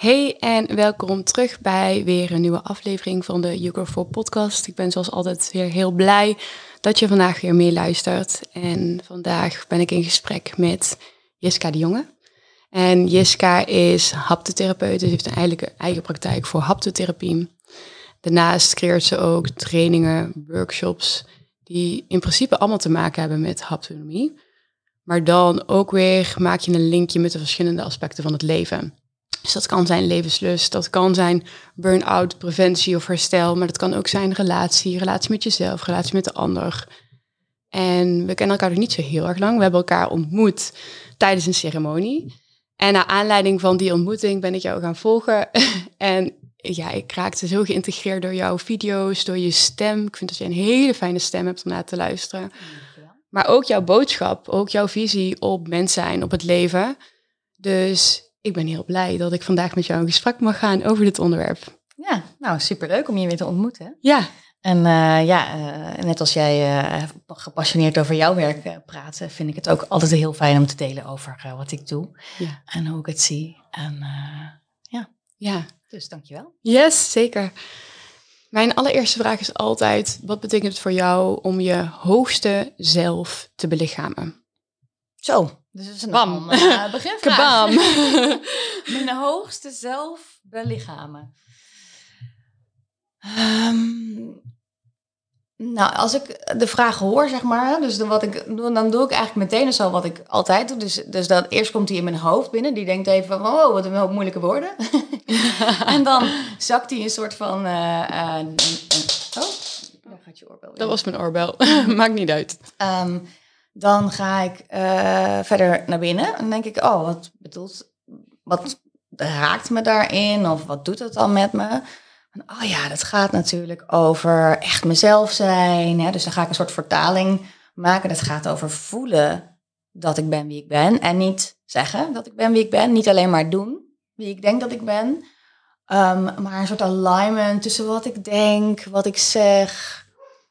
Hey en welkom terug bij weer een nieuwe aflevering van de You Go For podcast. Ik ben zoals altijd weer heel blij dat je vandaag weer meeluistert. En vandaag ben ik in gesprek met Jiska de Jonge. En Jiska is haptotherapeut, dus heeft een eigen, eigen praktijk voor haptotherapie. Daarnaast creëert ze ook trainingen, workshops, die in principe allemaal te maken hebben met haptonomie. Maar dan ook weer maak je een linkje met de verschillende aspecten van het leven. Dus dat kan zijn levenslust, dat kan zijn burn-out, preventie of herstel, maar dat kan ook zijn relatie, relatie met jezelf, relatie met de ander. En we kennen elkaar nog niet zo heel erg lang. We hebben elkaar ontmoet tijdens een ceremonie. En naar aanleiding van die ontmoeting ben ik jou gaan volgen. en ja, ik raakte zo geïntegreerd door jouw video's, door je stem. Ik vind dat je een hele fijne stem hebt om naar te luisteren. Maar ook jouw boodschap, ook jouw visie op mens zijn, op het leven. Dus ik ben heel blij dat ik vandaag met jou in gesprek mag gaan over dit onderwerp. Ja, nou superleuk om je weer te ontmoeten. Ja. En uh, ja, uh, net als jij uh, gepassioneerd over jouw werk praat, vind ik het ook altijd heel fijn om te delen over wat ik doe Ja. en hoe ik het zie. En ja, Ja. dus dankjewel. Yes, zeker. Mijn allereerste vraag is altijd: wat betekent het voor jou om je hoogste zelf te belichamen? Zo, dus het is een Bam. uh, beginvraag. Kabam. Mijn hoogste zelf belichamen. Ehm, nou, als ik de vraag hoor, zeg maar, dus de, wat ik doe, dan doe ik eigenlijk meteen zo wat ik altijd doe. Dus, dus dat eerst komt hij in mijn hoofd binnen. Die denkt even van, oh, wat een hoop moeilijke woorden. en dan zakt hij een soort van, eh, eh, oh, daar gaat je oorbel. Dat was mijn oorbel. Maakt niet uit. Ehm, dan ga ik uh, verder naar binnen en denk ik, oh, wat bedoelt, wat raakt me daarin of wat doet het dan met me? En, oh ja, dat gaat natuurlijk over echt mezelf zijn. Hè? Dus dan ga ik een soort vertaling maken. Dat gaat over voelen dat ik ben wie ik ben en niet zeggen dat ik ben wie ik ben. Niet alleen maar doen wie ik denk dat ik ben, um, maar een soort alignment tussen wat ik denk, wat ik zeg,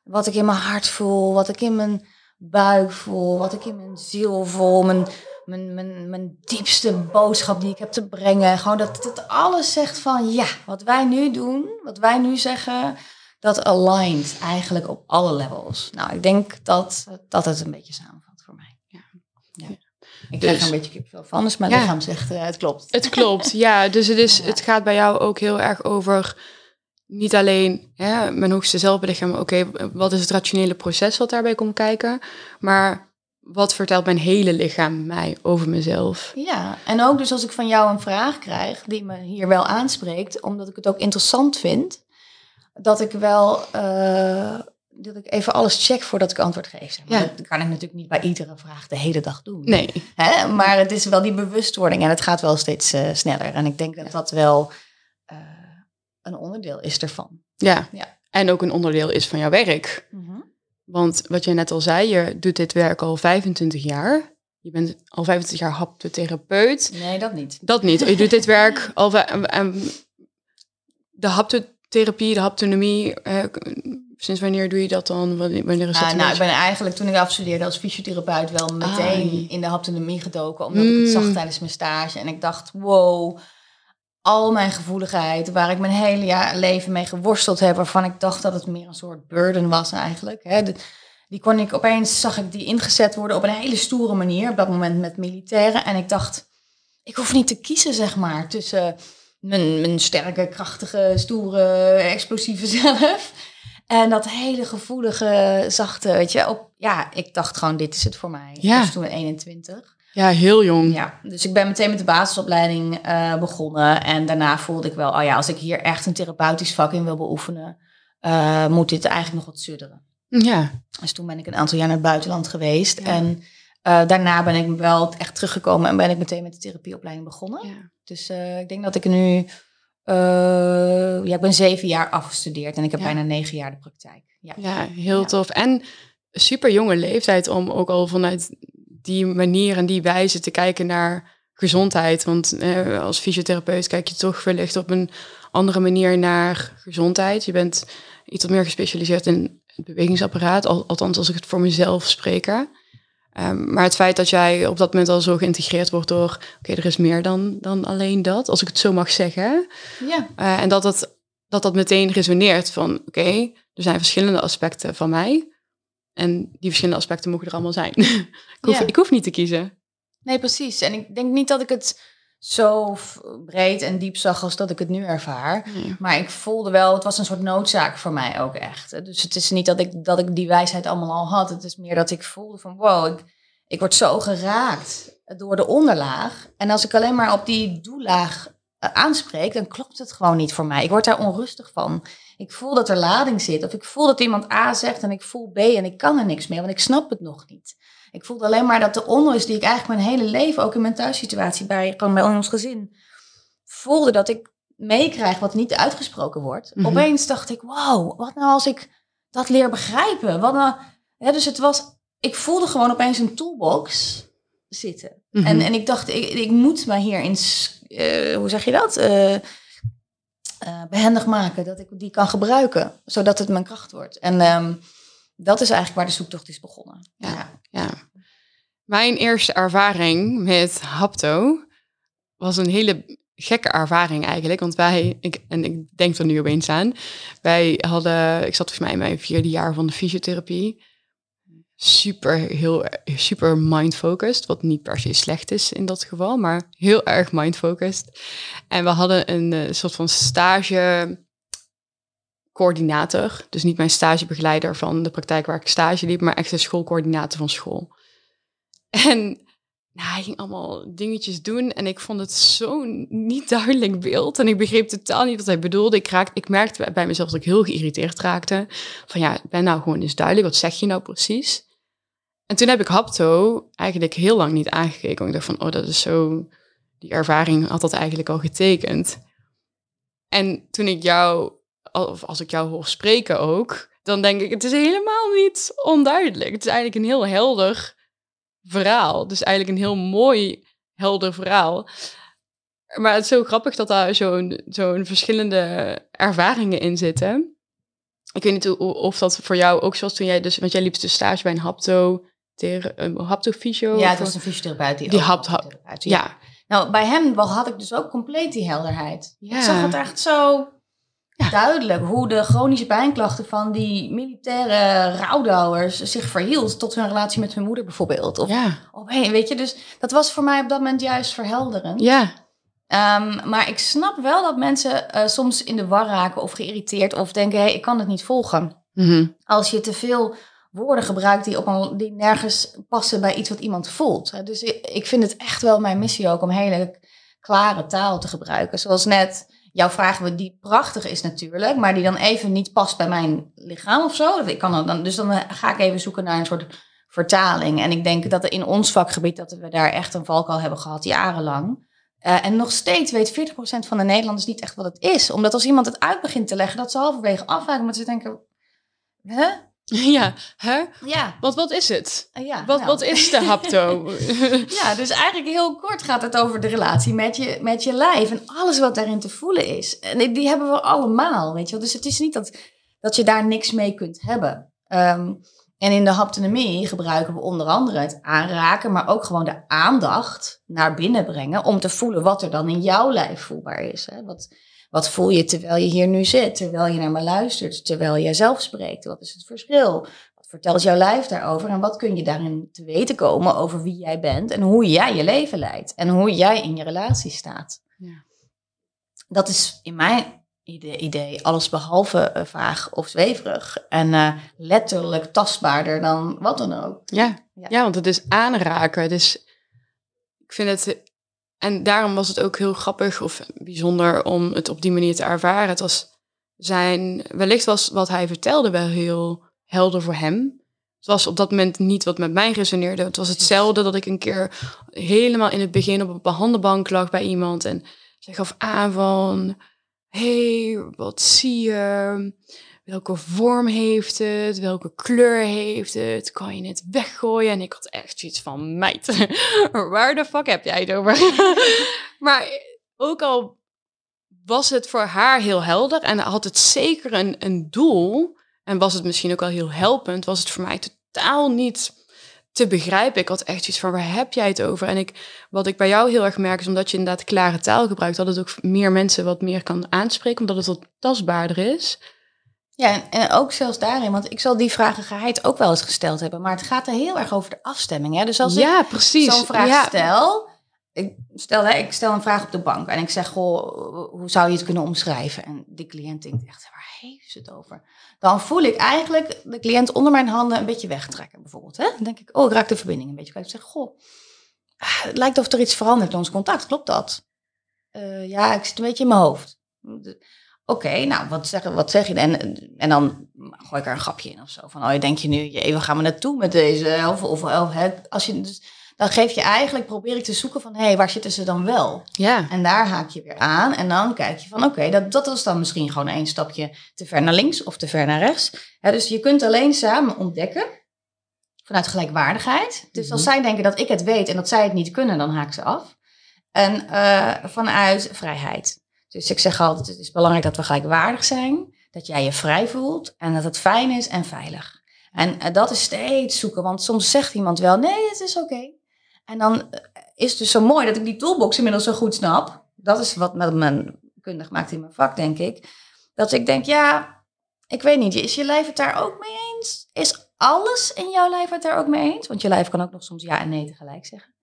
wat ik in mijn hart voel, wat ik in mijn buik voel, wat ik in mijn ziel voel, mijn, mijn, mijn, mijn diepste boodschap die ik heb te brengen. Gewoon dat het alles zegt van ja, wat wij nu doen, wat wij nu zeggen, dat aligned eigenlijk op alle levels. Nou, ik denk dat, dat het een beetje samenvat voor mij. Ja. ja. Ik krijg Dus- er een beetje kipvel van, dus mijn Ja. lichaam zegt uh, het klopt. Het klopt, ja. Dus het, is, Ja. het gaat bij jou ook heel erg over niet alleen hè, mijn hoogste zelfbelichaam. Oké, wat is het rationele proces wat daarbij komt kijken? Maar wat vertelt mijn hele lichaam mij over mezelf? Ja, en ook dus als ik van jou een vraag krijg die me hier wel aanspreekt, omdat ik het ook interessant vind, dat ik wel eh, dat ik even alles check voordat ik antwoord geef. zeg maar. Ja. Dat kan ik natuurlijk niet bij iedere vraag de hele dag doen. Nee. Hè? Maar het is wel die bewustwording en het gaat wel steeds eh, sneller. En ik denk dat dat wel een onderdeel is ervan. Ja. Ja. En ook een onderdeel is van jouw werk. Want wat jij net al zei, je doet dit werk al 25 jaar. Je bent al 25 jaar haptotherapeut. Nee, dat niet. Dat niet. Je doet dit werk al. de haptotherapie, de haptonomie. eh, sinds wanneer doe je dat dan? Wanneer is dat? Ah, nou, ik ben eigenlijk toen ik afstudeerde als fysiotherapeut wel meteen Ah. in de haptonomie gedoken. Omdat ik het Mm. zag tijdens mijn stage. En ik dacht, wow, al mijn gevoeligheid, waar ik mijn hele jaar leven mee geworsteld heb, waarvan ik dacht dat het meer een soort burden was eigenlijk. Hè. De- die kon ik opeens, zag ik die ingezet worden op een hele stoere manier, op dat moment met militairen. En ik dacht, ik hoef niet te kiezen, zeg maar, tussen mijn, mijn sterke, krachtige, stoere, explosieve zelf. En dat hele gevoelige, zachte, weet je. Op, ja, ik dacht gewoon, dit is het voor mij. Ja. Was toen 21. Ja, heel jong. Ja, dus ik ben meteen met de basisopleiding eh, begonnen. En daarna voelde ik wel, oh ja, als ik hier echt een therapeutisch vak in wil beoefenen, eh, moet dit eigenlijk nog wat sudderen. Ja. Dus toen ben ik een aantal jaar naar het buitenland geweest. En uh, daarna ben ik wel echt teruggekomen en ben ik meteen met de therapieopleiding begonnen. ja. Dus ik denk dat ik nu, ja, ik ben zeven jaar afgestudeerd en ik heb Ja. bijna negen jaar de praktijk. Ja, Ja, heel tof. En super jonge leeftijd om ook al vanuit die manier en die wijze te kijken naar gezondheid. Want eh, als fysiotherapeut kijk je toch wellicht op een andere manier naar gezondheid. Je bent iets wat meer gespecialiseerd in het bewegingsapparaat, al, althans als ik het voor mezelf spreek. Ehm, maar het feit dat jij op dat moment al zo geïntegreerd wordt door, oké, er is meer dan, dan alleen dat, als ik het zo mag zeggen. ja. Eh, en dat dat, dat dat meteen resoneert van, oké, er zijn verschillende aspecten van mij. En die verschillende aspecten mogen er allemaal zijn. ik, hoef, Ja. ik hoef niet te kiezen. Nee, precies. En ik denk niet dat ik het zo breed en diep zag als dat ik het nu ervaar. Nee. Maar ik voelde wel, het was een soort noodzaak voor mij ook echt. Dus het is niet dat ik, dat ik die wijsheid allemaal al had. Het is meer dat ik voelde van wow, ik, ik word zo geraakt door de onderlaag. En als ik alleen maar op die doelaag eh, aanspreek, dan klopt het gewoon niet voor mij. Ik word daar onrustig van. Ik voel dat er lading zit. Of ik voel dat iemand A zegt en ik voel B en ik kan er niks mee, want ik snap het nog niet. Ik voelde alleen maar dat de onrust die ik eigenlijk mijn hele leven, ook in mijn thuissituatie, bij, gewoon bij ons gezin, voelde dat ik meekrijg wat niet uitgesproken wordt. Mhm. Opeens dacht ik, wow, wat nou als ik dat leer begrijpen? Wat nou, dus het was, ik voelde gewoon opeens een toolbox zitten. Mhm. En, en ik dacht, ik, ik moet me hierin, eh, hoe zeg je dat? Eh, eh, behendig maken, dat ik die kan gebruiken, zodat het mijn kracht wordt. En ehm, dat is eigenlijk waar de zoektocht is begonnen. Ja. Ja. Mijn eerste ervaring met Hapto was een hele gekke ervaring eigenlijk. Want wij, ik, en ik denk er nu opeens aan, wij hadden, ik zat volgens mij in mijn vierde jaar van de fysiotherapie. Super, heel, super mind-focused, wat niet per se slecht is in dat geval, maar heel erg mind-focused. En we hadden een eh, soort van stage coördinator. Dus niet mijn stagebegeleider van de praktijk waar ik stage liep, maar echt de schoolcoördinator van school. En nou, hij ging allemaal dingetjes doen en ik vond het zo'n niet duidelijk beeld. En ik begreep totaal niet wat hij bedoelde. Ik, raak, ik merkte bij mezelf dat ik heel geïrriteerd raakte. Van ja, ben nou gewoon eens duidelijk, wat zeg je nou precies? En toen heb ik Hapto eigenlijk heel lang niet aangekeken. Ik dacht van, oh, dat is zo... Die ervaring had dat eigenlijk al getekend. En toen ik jou, of als ik jou hoor spreken ook, dan denk ik, het is helemaal niet onduidelijk. Het is eigenlijk een heel helder verhaal. Dus eigenlijk een heel mooi, helder verhaal. Maar het is zo grappig dat daar zo'n zo'n verschillende ervaringen in zitten. Ik weet niet of dat voor jou ook zoals toen jij dus, want jij liep dus stage bij een hapto, haptofysio. Ja, het was een fysiotherapeut die, Die hapt- haptotherapeut, ja, Nou, bij hem had ik dus ook compleet die helderheid. Ja. Ik zag het echt zo Ja. duidelijk hoe de chronische pijnklachten van die militaire rouwdouwers zich verhield tot hun relatie met hun moeder bijvoorbeeld. Of, ja, of hey, weet je, dus dat was voor mij op dat moment juist verhelderend. ja, Ehm, maar ik snap wel dat mensen eh, soms in de war raken of geïrriteerd of denken, hé, hey, ik kan het niet volgen. Mhm. Als je te veel woorden gebruikt die, op een, die nergens passen bij iets wat iemand voelt. Dus ik, vind het echt wel mijn missie ook om hele klare taal te gebruiken. Zoals net jouw vraag, die prachtig is natuurlijk, maar die dan even niet past bij mijn lichaam of zo. Ik kan dan, dus dan ga ik even zoeken naar een soort vertaling. En ik denk dat in ons vakgebied dat we daar echt een valkuil hebben gehad, jarenlang. Eh, en nog steeds weet 40% van de Nederlanders niet echt wat het is. Omdat als iemand het uit begint te leggen, dat ze halverwege afhaken. Omdat ze denken, hè? ja, hè? Ja. Want wat is het? Eh, ja Wat, nou. wat is de hapto? Ja, dus eigenlijk heel kort gaat het over de relatie met je, met je lijf. En alles wat daarin te voelen is. En die- die hebben we allemaal, weet je wel. Dus het is niet dat, dat je daar niks mee kunt hebben. Ehm, en in de haptonomie gebruiken we onder andere het aanraken, maar ook gewoon de aandacht naar binnen brengen om te voelen wat er dan in jouw lijf voelbaar is. Hè? Wat, wat voel je terwijl je hier nu zit, terwijl je naar me luistert, terwijl je zelf spreekt? Wat is het verschil? Wat vertelt jouw lijf daarover en wat kun je daarin te weten komen over wie jij bent en hoe jij je leven leidt en hoe jij in je relatie staat? Ja. Dat is in mijn ide- idee alles behalve eh, vaag of zweverig en eh, letterlijk tastbaarder dan wat dan ook. Ja. Ja. ja, want het is aanraken. Dus ik vind het... En daarom was het ook heel grappig of bijzonder om het op die manier te ervaren. Het was zijn... Wellicht was wat hij vertelde wel heel helder voor hem. Het was op dat moment niet wat met mij resoneerde. Het was hetzelfde dat ik een keer helemaal in het begin op een behandelbank lag bij iemand en ze gaf aan van, hey, wat zie je? Welke vorm heeft het? Welke kleur heeft het? Kan je het weggooien? En ik had echt zoiets van, meid, waar de fuck heb jij het over? maar ook al was het voor haar heel helder en had het zeker een, een doel, en was het misschien ook wel heel helpend, was het voor mij totaal niet te begrijpen. Ik had echt iets van, waar heb jij het over? En ik, wat ik bij jou heel erg merk, is omdat je inderdaad klare taal gebruikt, dat het ook meer mensen wat meer kan aanspreken, omdat het wat tastbaarder is. Ja, en ook zelfs daarin, want ik zal die vragen geheid ook wel eens gesteld hebben, maar het gaat er heel erg over de afstemming. Hè? Dus als ja, ik zo'n vraag ja. stel, ik stel, hè, ik stel een vraag op de bank en ik zeg, goh, hoe zou je het kunnen omschrijven? En die cliënt denkt echt, waar heeft ze het over? Dan voel ik eigenlijk de cliënt onder mijn handen een beetje wegtrekken, bijvoorbeeld. Hè? Dan denk ik, oh, ik raak de verbinding een beetje. Ik zeg, goh, ah, het lijkt of er iets verandert in ons contact, klopt dat? Uh, ja, ik zit een beetje in mijn hoofd. Oké, nou, wat zeg, wat zeg je? En, en dan gooi ik er een grapje in of zo. Van, oh, je denk je nu, je, waar gaan we naartoe met deze? Of, of, als je, dus, dan geef je eigenlijk, probeer ik te zoeken van, hé, hey, waar zitten ze dan wel? Ja. En daar haak je weer aan. En dan kijk je van, oké, dat, dat is dan misschien gewoon één stapje te ver naar links of te ver naar rechts. Hè, dus je kunt alleen samen ontdekken vanuit gelijkwaardigheid. Dus als zij denken dat ik het weet en dat zij het niet kunnen, dan haak ze af. En uh, vanuit vrijheid. Dus ik zeg altijd, het is belangrijk dat we gelijkwaardig zijn, dat jij je vrij voelt en dat het fijn is en veilig. En uh, dat is steeds zoeken, want soms zegt iemand wel, nee, het is oké. En dan is het dus zo mooi dat ik die toolbox inmiddels zo goed snap. Dat is wat met mijn kundig maakt in mijn vak, denk ik. Dat ik denk, ja, ik weet niet, is je lijf het daar ook mee eens? Is alles in jouw lijf het daar ook mee eens? Want je lijf kan ook nog soms ja en nee tegelijk zeggen.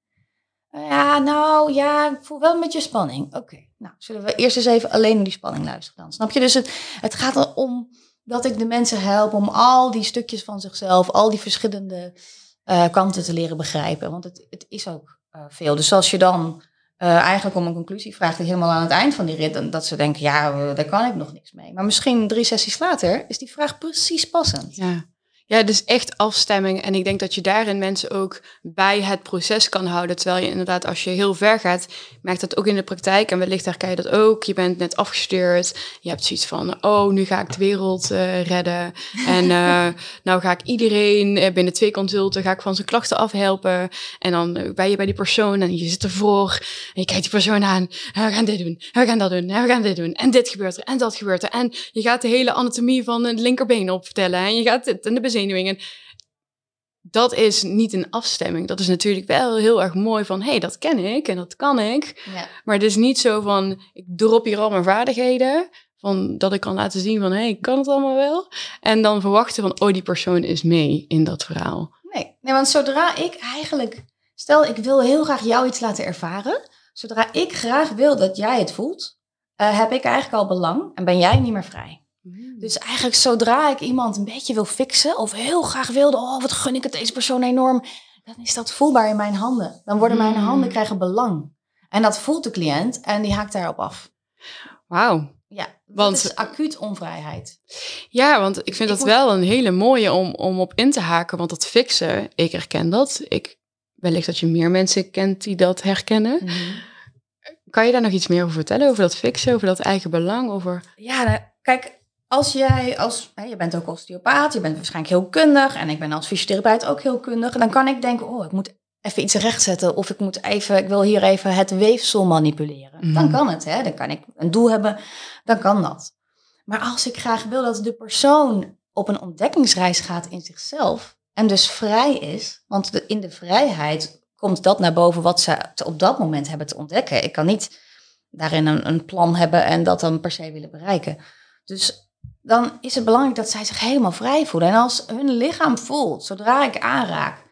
Ja, nou ja, ik voel wel een beetje spanning. Oké, nou zullen we eerst eens even alleen naar die spanning luisteren dan. Snap je? Dus het, het gaat erom dat ik de mensen help om al die stukjes van zichzelf, al die verschillende uh, kanten te leren begrijpen. Want het, het is ook uh, veel. Dus als je dan eigenlijk om een conclusie vraagt, helemaal aan het eind van die rit, dan, dat ze denken, ja, daar kan ik nog niks mee. Maar misschien drie sessies later is die vraag precies passend. Ja. Ja, dus echt afstemming. En ik denk dat je daarin mensen ook bij het proces kan houden. Terwijl je inderdaad, als je heel ver gaat, merkt dat ook in de praktijk. En wellicht herken je dat ook. Je bent net afgestuurd. Je hebt zoiets van, oh, nu ga ik de wereld uh, redden. En uh, nou ga ik iedereen binnen twee consulten, ga ik van zijn klachten afhelpen. En dan ben je bij die persoon en je zit ervoor. En je kijkt die persoon aan. En we gaan dit doen. En we gaan dat doen. En we gaan dit doen. En dit gebeurt er. En dat gebeurt er. En je gaat de hele anatomie van het linkerbeen opvertellen. En je gaat dit en de bezenuwingen. Dat is niet een afstemming. Dat is natuurlijk wel heel erg mooi van, hé, hey, dat ken ik en dat kan ik. Ja. Maar het is niet zo van, ik drop hier al mijn vaardigheden. Van dat ik kan laten zien van, hé, hey, ik kan het allemaal wel. En dan verwachten van, oh, die persoon is mee in dat verhaal. Nee, nee want zodra ik eigenlijk, stel ik wil heel graag jou iets laten ervaren. Zodra ik graag wil dat jij het voelt, uh, heb ik eigenlijk al belang en ben jij niet meer vrij. Dus eigenlijk zodra ik iemand een beetje wil fixen of heel graag wilde, oh wat gun ik het deze persoon enorm, dan is dat voelbaar in mijn handen. Dan worden mijn handen krijgen belang. En dat voelt de cliënt en die haakt daarop af. Wauw. Ja, want is acuut onvrijheid. Ja, want ik vind ik dat moet... wel een hele mooie om, om op in te haken, want dat fixen, ik herken dat. Ik wellicht dat je meer mensen kent die dat herkennen. Mhm. Kan je daar nog iets meer over vertellen over dat fixen, over dat eigen belang, over? Ja, nou, kijk, als jij als, hè, je bent ook osteopaat, je bent waarschijnlijk heel kundig en ik ben als fysiotherapeut ook heel kundig, dan kan ik denken, oh, ik moet even iets rechtzetten of ik moet even, ik wil hier even het weefsel manipuleren. Mhm. Dan kan het, hè? Dan kan ik een doel hebben, dan kan dat. Maar als ik graag wil dat de persoon op een ontdekkingsreis gaat in zichzelf en dus vrij is, want in de vrijheid komt dat naar boven wat ze op dat moment hebben te ontdekken. Ik kan niet daarin een, een plan hebben en dat dan per se willen bereiken. Dus dan is het belangrijk dat zij zich helemaal vrij voelen. En als hun lichaam voelt, zodra ik aanraak,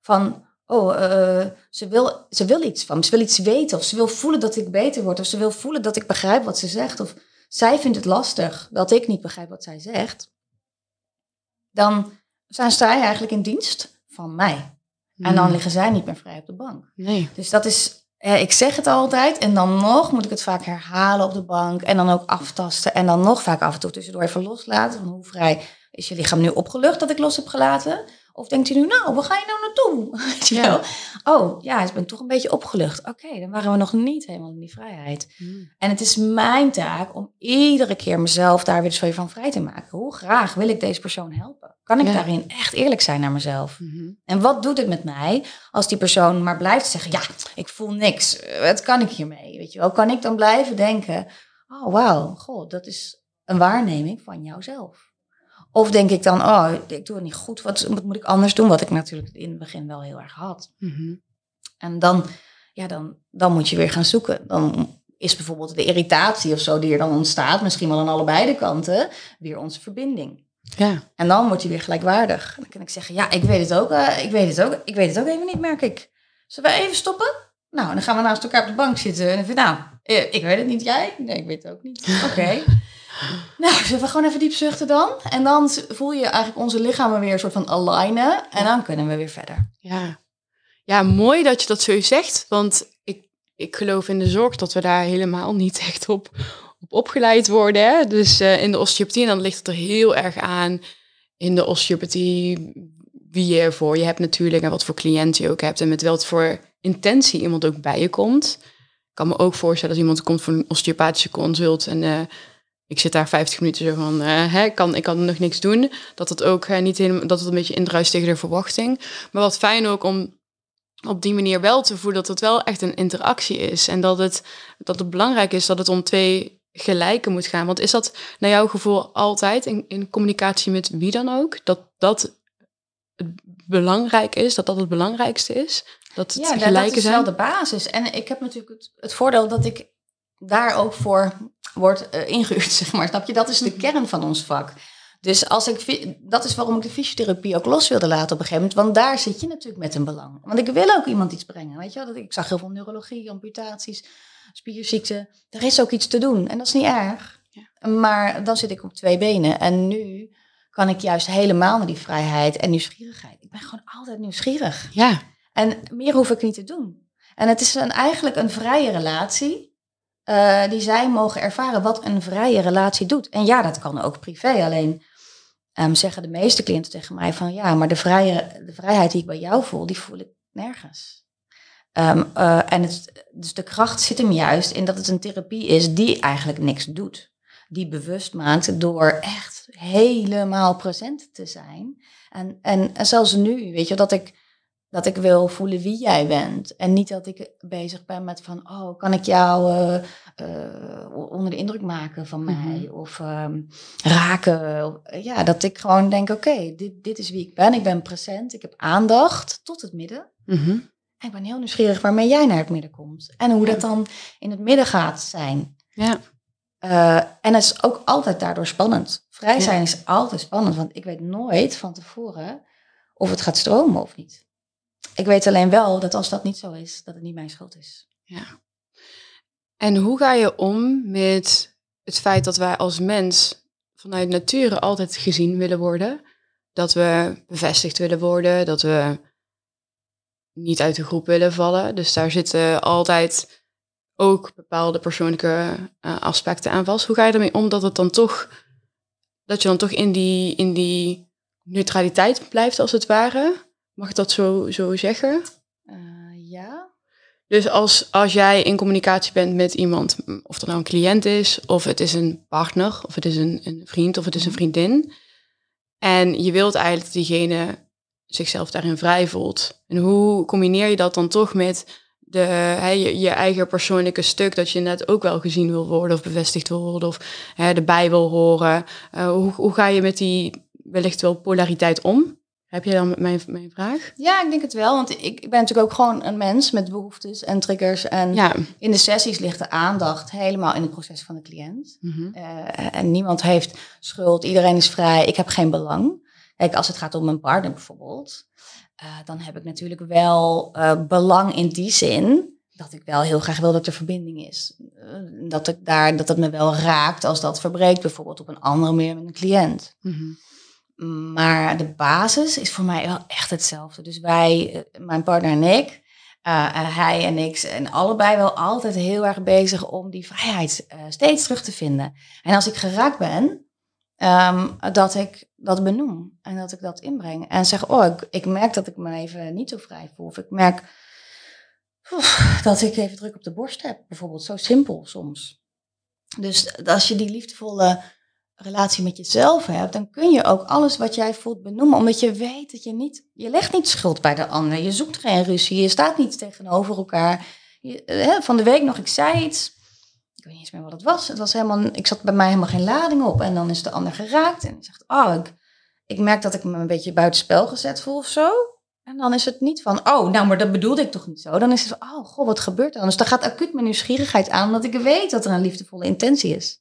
van, oh, uh, ze, wil, ze wil iets van me, ze wil iets weten, of ze wil voelen dat ik beter word, of ze wil voelen dat ik begrijp wat ze zegt, of zij vindt het lastig dat ik niet begrijp wat zij zegt, dan zijn zij eigenlijk in dienst van mij. En dan liggen zij niet meer vrij op de bank. Nee. Dus dat is ja, ik zeg het altijd en dan nog moet ik het vaak herhalen op de bank en dan ook aftasten en dan nog vaak af en toe tussendoor even loslaten van hoe vrij Is je lichaam nu opgelucht dat ik los heb gelaten? Of denkt u nu, nou, waar ga je nou naartoe? Ja. Oh, ja, ik ben toch een beetje opgelucht. Oké, dan waren we nog niet helemaal in die vrijheid. En het is mijn taak om iedere keer mezelf daar weer zo van vrij te maken. Hoe graag wil ik deze persoon helpen? Kan ik Ja. daarin echt eerlijk zijn naar mezelf? Mhm. En wat doet het met mij als die persoon maar blijft zeggen: Ja, ik voel niks. Eh, Wat kan ik hiermee? Weet je wel, kan ik dan blijven denken: Oh, wauw, god, dat is een waarneming van jouzelf. Of denk ik dan: Oh, ik doe het niet goed. Wat, wat moet ik anders doen? Wat ik natuurlijk in het begin wel heel erg had. Mhm. En dan, ja, dan, dan moet je weer gaan zoeken. Dan is bijvoorbeeld de irritatie of zo die er dan ontstaat, misschien wel aan allebei de kanten, weer onze verbinding. Ja. En dan wordt hij weer gelijkwaardig. Dan kan ik zeggen, ja, ik weet het ook, eh, ik weet het ook, ik weet het ook even niet, merk ik. Zullen we even stoppen? Nou, dan gaan we naast elkaar op de bank zitten. En dan vind ik, nou, eh, ik weet het niet, jij? Nee, ik weet het ook niet. Oké. Nou, zullen we gewoon even diep zuchten dan? En dan voel je eigenlijk onze lichamen weer een soort van alignen. En dan kunnen we weer verder. Ja. ja, mooi dat je dat zo zegt. Want ik, ik geloof in de zorg dat we daar helemaal niet echt op, op opgeleid worden. Hè? Dus eh, in de osteopathie, en dan ligt het er heel erg aan in de osteopathie wie je voor je hebt natuurlijk en wat voor cliënt je ook hebt en met wat voor intentie iemand ook bij je komt. Ik kan me ook voorstellen als iemand komt voor een osteopathische consult en eh, ik zit daar 50 minuten zo van, eh, hè, kan, ik kan nog niks doen. Dat het ook eh, niet helemaal, dat het een beetje indruist tegen de verwachting. Maar wat fijn ook om op die manier wel te voelen dat het wel echt een interactie is. En dat het, dat het belangrijk is dat het om twee gelijken moet gaan. Want is dat naar jouw gevoel altijd in, in communicatie met wie dan ook? Dat dat het belangrijk is, dat dat het belangrijkste is? Dat het Ja, dat- gelijke dat is zijn? wel de basis. En ik heb natuurlijk het, het voordeel dat ik daar ook voor word eh, ingehuurd, zeg maar. Snap je? Dat is de kern van ons vak. Dus als ik, dat is waarom ik de fysiotherapie ook los wilde laten op een gegeven moment. Want daar zit je natuurlijk met een belang. Want ik wil ook iemand iets brengen. Weet je wel? Ik zag heel veel neurologie, amputaties, spierziekten. Er is ook iets te doen. En dat is niet erg. Maar dan zit ik op twee benen. En nu kan ik juist helemaal naar die vrijheid en nieuwsgierigheid. Ik ben gewoon altijd nieuwsgierig. Ja, En meer hoef ik niet te doen. En het is een, eigenlijk een vrije relatie eh, die zij mogen ervaren wat een vrije relatie doet. En ja, dat kan ook privé. Alleen ehm, zeggen de meeste cliënten tegen mij van ja, maar de, vrije, de vrijheid die ik bij jou voel, die voel ik nergens. Ehm, eh, en het, dus de kracht zit hem juist in dat het een therapie is die eigenlijk niks doet. Die bewust maakt door echt helemaal present te zijn. En, en, en zelfs nu, weet je, dat ik dat ik wil voelen wie jij bent. En niet dat ik bezig ben met van, oh, kan ik jou eh, eh, onder de indruk maken van mij? Mhm. Of ehm, raken? Of- Ja, dat ik gewoon denk, oké, dit, dit is wie ik ben. Ik ben present, ik heb aandacht tot het midden. Mhm. En ik ben heel nieuwsgierig waarmee jij naar het midden komt. En hoe dat dan in het midden gaat zijn. ja. Eh, en het is ook altijd daardoor spannend. Vrij Ja. zijn is altijd spannend, want ik weet nooit van tevoren of het gaat stromen of niet. Ik weet alleen wel dat als dat niet zo is, dat het niet mijn schuld is. En hoe ga je om met het feit dat wij als mens vanuit nature altijd gezien willen worden? Dat we bevestigd willen worden, dat we niet uit de groep willen vallen. Dus daar zitten altijd ook bepaalde persoonlijke eh, aspecten aan vast. Hoe ga je ermee om dat het dan toch, dat je dan toch in die, in die neutraliteit blijft als het ware? Mag ik dat zo, zo zeggen? Eh, ja. Dus als, als jij in communicatie bent met iemand, of dat nou een cliënt is, of het is een partner, of het is een, een vriend, of het is een vriendin. En je wilt eigenlijk dat diegene zichzelf daarin vrij voelt. En hoe combineer je dat dan toch met de, hè, je, je eigen persoonlijke stuk, dat je net ook wel gezien wil worden of bevestigd wil worden, of hè, erbij wil horen. Eh, hoe, hoe ga je met die wellicht wel polariteit om? Heb jij dan met mijn, mijn vraag? ja, ik denk het wel. Want ik, ik ben natuurlijk ook gewoon een mens met behoeftes en triggers. En Ja. in de sessies ligt de aandacht helemaal in het proces van de cliënt. Mhm. Eh, en niemand heeft schuld, iedereen is vrij, ik heb geen belang. Kijk, als het gaat om een partner bijvoorbeeld, eh, dan heb ik natuurlijk wel eh, belang in die zin dat ik wel heel graag wil dat er verbinding is. Dat, ik daar, dat het me wel raakt als dat verbreekt, bijvoorbeeld op een andere manier met een cliënt. Mhm. Maar de basis is voor mij wel echt hetzelfde. Dus wij, eh, mijn partner en ik, eh, eh, hij en ik, en allebei wel altijd heel erg bezig om die vrijheid steeds terug te vinden. En als ik geraakt ben, ehm, dat, ik, dat benoem en dat ik dat inbreng. En zeg, oh, ik, ik merk dat ik me even niet zo vrij voel. Of ik merk dat ik even druk op de borst heb, bijvoorbeeld. Zo simpel soms. Dus als je die liefdevolle relatie met jezelf hebt, dan kun je ook alles wat jij voelt benoemen. Omdat je weet dat je niet, je legt niet schuld bij de ander. Je zoekt geen ruzie, je staat niet tegenover elkaar. Je, hè, van de week nog, ik zei iets. Ik weet niet eens meer wat het was. Het was helemaal, ik zat bij mij helemaal geen lading op. En dan is de ander geraakt. En zegt, oh, ik, ik merk dat ik me een beetje buitenspel gezet voel of zo. En dan is het niet van, oh, nou, maar dat bedoelde ik toch niet zo. Dan is het van, oh, god, wat gebeurt er dan? Dus dan gaat acuut mijn nieuwsgierigheid aan, omdat ik weet dat er een liefdevolle intentie is.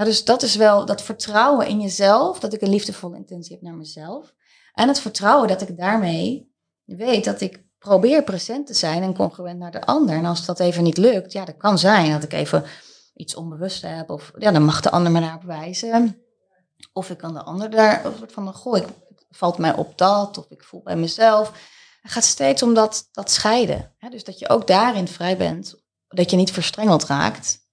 Ja, dus dat is wel dat vertrouwen in jezelf, dat ik een liefdevolle intentie heb naar mezelf. En het vertrouwen dat ik daarmee weet dat ik probeer present te zijn en congruent naar de ander. En als dat even niet lukt, ja, dat kan zijn dat ik even iets onbewust heb. Of ja, dan mag de ander me naar wijzen. Of ik kan de ander daar een soort van, goh, ik, valt mij op dat. Of ik voel bij mezelf. Het gaat steeds om dat, dat scheiden. Dus dat je ook daarin vrij bent. Dat je niet verstrengeld raakt.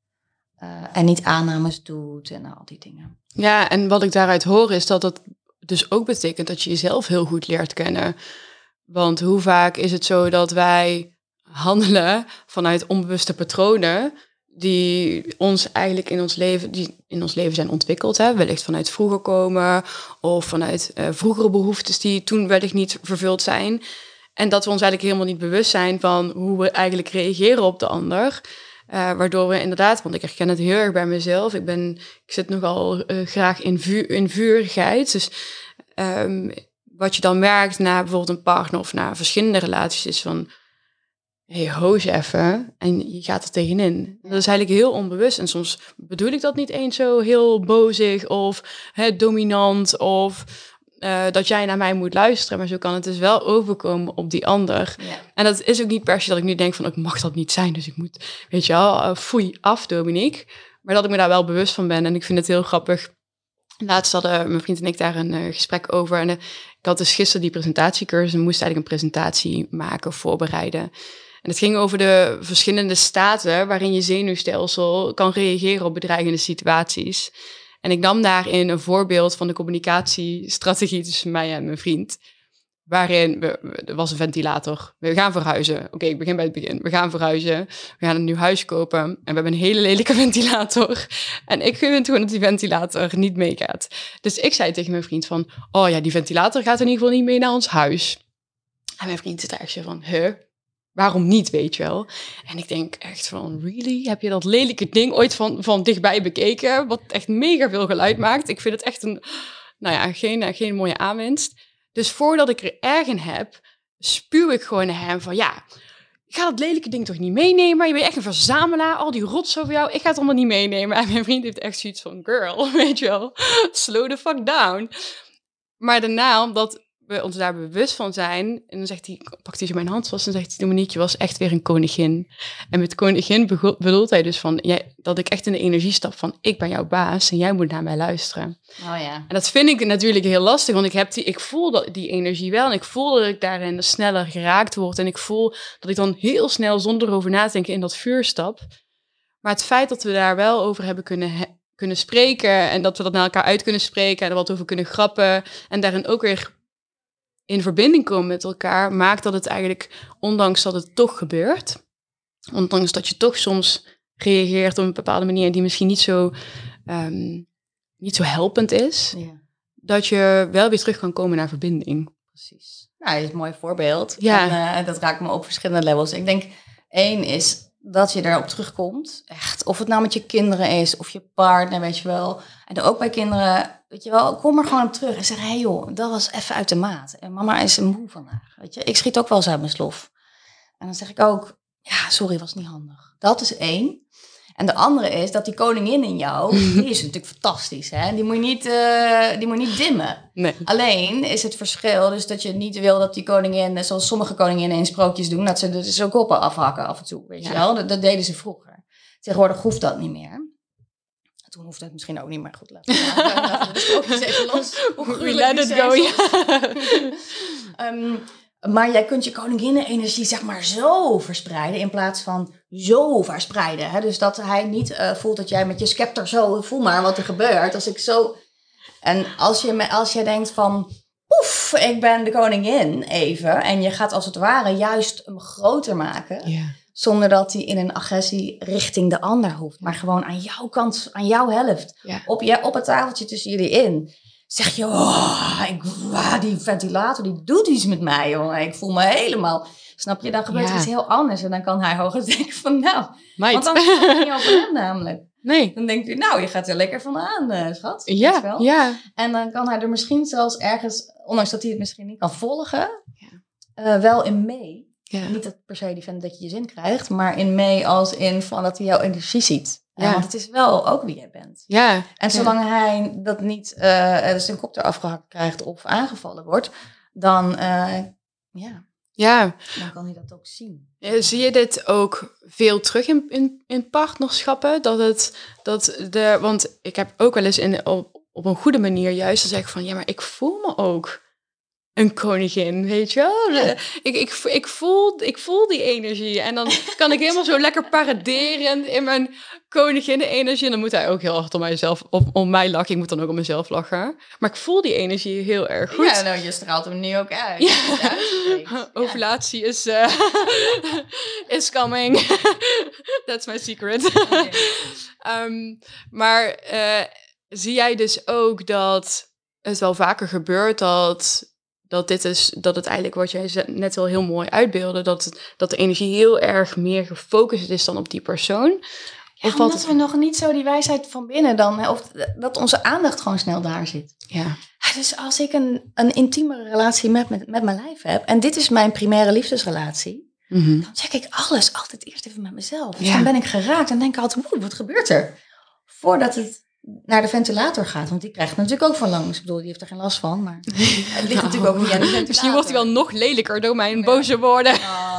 Uh, en niet aannames doet en al die dingen. Ja, en wat ik daaruit hoor is dat dat dus ook betekent dat je jezelf heel goed leert kennen. Want hoe vaak is het zo dat wij handelen vanuit onbewuste patronen die ons eigenlijk in ons leven, die in ons leven zijn ontwikkeld, hè? wellicht vanuit vroeger komen of vanuit uh, vroegere behoeftes die toen wellicht niet vervuld zijn. En dat we ons eigenlijk helemaal niet bewust zijn van hoe we eigenlijk reageren op de ander. Uh, waardoor we inderdaad, want ik herken het heel erg bij mezelf. Ik, ben, ik zit nogal uh, graag in, vuur, in vurigheid. Dus um, wat je dan merkt na bijvoorbeeld een partner of na verschillende relaties is van... Hey, hoos even. En je gaat er tegenin. Dat is eigenlijk heel onbewust. En soms bedoel ik dat niet eens zo heel bozig of hè, dominant of uh, dat jij naar mij moet luisteren. Maar zo kan het dus wel overkomen op die ander. Ja. En dat is ook niet per se dat ik nu denk van, ik mag dat niet zijn. Dus ik moet, weet je wel, uh, foei af, Dominique. Maar dat ik me daar wel bewust van ben. En ik vind het heel grappig. Laatst hadden mijn vriend en ik daar een uh, gesprek over. En ik had dus gisteren die presentatiecursus en moest eigenlijk een presentatie maken, voorbereiden. En het ging over de verschillende staten waarin je zenuwstelsel kan reageren op bedreigende situaties. En ik nam daarin een voorbeeld van de communicatiestrategie tussen mij en mijn vriend. Waarin, we, er was een ventilator. We gaan verhuizen. Oké, ik begin bij het begin. We gaan verhuizen. We gaan een nieuw huis kopen. En we hebben een hele lelijke ventilator. En ik vind gewoon dat die ventilator niet meegaat. Dus ik zei tegen mijn vriend van... Oh ja, die ventilator gaat in ieder geval niet mee naar ons huis. En mijn vriend zit daar zo van... Huh? Waarom niet, weet je wel? En ik denk echt van, really? Heb je dat lelijke ding ooit van, van dichtbij bekeken? Wat echt mega veel geluid maakt. Ik vind het echt een, nou ja, geen, geen mooie aanwinst. Dus voordat ik er erg in heb, spuw ik gewoon naar hem van, ja, ik ga dat lelijke ding toch niet meenemen? Je bent echt een verzamelaar, al die rots over jou. Ik ga het allemaal niet meenemen. En mijn vriend heeft echt zoiets van, girl, weet je wel, slow the fuck down. Maar daarna, omdat we ons daar bewust van zijn. En dan zegt hij, pakt hij zo mijn hand vast en zegt hij, Dominique, je was echt weer een koningin. En met koningin bedoelt hij dus van, jij, dat ik echt in de energie stap van, ik ben jouw baas en jij moet naar mij luisteren. Oh ja. En dat vind ik natuurlijk heel lastig, want ik, heb die, ik voel dat, die energie wel en ik voel dat ik daarin sneller geraakt word. En ik voel dat ik dan heel snel zonder over na te denken in dat vuur stap. Maar het feit dat we daar wel over hebben kunnen, kunnen spreken en dat we dat naar elkaar uit kunnen spreken en er wat over kunnen grappen en daarin ook weer in verbinding komen met elkaar, maakt dat het eigenlijk, ondanks dat het toch gebeurt, ondanks dat je toch soms reageert op een bepaalde manier die misschien niet zo, um, niet zo helpend is, ja. dat je wel weer terug kan komen naar verbinding. Precies. Nou, dat is een mooi voorbeeld. Ja. En uh, dat raakt me op verschillende levels. Ik denk, één is dat je erop terugkomt. Echt, of het nou met je kinderen is of je partner, weet je wel. En ook bij kinderen, weet je wel, kom er gewoon op terug en zeg: hé hey joh, dat was even uit de maat. En mama is moe vandaag. Weet je, ik schiet ook wel eens uit mijn slof. En dan zeg ik ook: ja, sorry, was niet handig. Dat is één. En de andere is dat die koningin in jou, die is natuurlijk fantastisch. Hè? Die, moet je niet, uh, die moet je niet dimmen. Nee. Alleen is het verschil dus dat je niet wil dat die koningin, zoals sommige koninginnen in sprookjes doen, dat ze dus zo koppen afhakken af en toe. Weet je wel? Dat, dat, deden ze vroeger. Tegenwoordig hoeft dat niet meer. Toen hoeft het misschien ook niet meer goed. Laten we de sprookjes even los. Hoe We let it go, ja. um, maar jij kunt je koninginnenenergie zeg maar zo verspreiden in plaats van zo verspreiden. Hè? Dus dat hij niet uh, voelt dat jij met je scepter zo, voel maar wat er gebeurt. Als ik zo... En als je, als je denkt van, oef, ik ben de koningin even. En je gaat als het ware juist hem groter maken. Ja. Zonder dat hij in een agressie richting de ander hoeft. Maar gewoon aan jouw kant, aan jouw helft. Ja. Op, je, op het tafeltje tussen jullie in. Zeg je, oh, ik, ah, die ventilator die doet iets met mij, jongen. Ik voel me helemaal... Snap je? Dan gebeurt Ja. er iets heel anders. En dan kan hij hoger denken van, nou... Meid. Want dan gaat het niet over hem namelijk. nee. Dan denkt hij, nou, je gaat er lekker van aan, eh, schat. Ja, wel? ja. En dan kan hij er misschien zelfs ergens, ondanks dat hij het misschien niet kan volgen, Ja. eh, wel in mee. Ja. Niet dat per se die vindt dat je je zin krijgt, maar in mee als in van dat hij jouw energie ziet. Ja. want het is wel ook wie jij bent. Ja. En zolang hij dat niet eh eh, zijn kop eraf gehakt krijgt of aangevallen wordt, dan, eh, ja, Ja. dan kan hij dat ook zien. Zie je dit ook veel terug in, in, in partnerschappen? Dat het, dat de, want ik heb ook wel eens in, op, op een goede manier juist gezegd van, ja, maar ik voel me ook een koningin, weet je wel? Ik, ik, ik, voel, ik voel die energie en dan kan ik helemaal zo lekker paraderen in mijn koninginnen-energie. En dan moet hij ook heel hard om, mijzelf, om, om mij lachen. Ik moet dan ook om mezelf lachen. Maar ik voel die energie heel erg goed. Ja, nou, je straalt hem nu ook uit. Ja. Ovulatie is, eh, is coming. That's my secret. Ehm, maar eh, zie jij dus ook dat het wel vaker gebeurt dat, dat dit is, dat het eigenlijk wat jij net wel heel mooi uitbeelde, dat, dat de energie heel erg meer gefocust is dan op die persoon? Ja, Of valt omdat het- we nog niet zo die wijsheid van binnen dan, of dat onze aandacht gewoon snel daar zit. Ja. Ja, dus als ik een, een intiemere relatie met, met, met mijn lijf heb, en dit is mijn primaire liefdesrelatie, Mhm. dan check ik alles altijd eerst even met mezelf. Dus Ja. dan ben ik geraakt en denk ik altijd, "Woe, wat gebeurt er? Voordat het naar de ventilator gaat, want die krijgt natuurlijk ook van langs. Ik bedoel, die heeft er geen last van, maar het ligt natuurlijk ook via de ventilator. Misschien wordt hij wel nog lelijker door mijn Ja. boze woorden. Oh.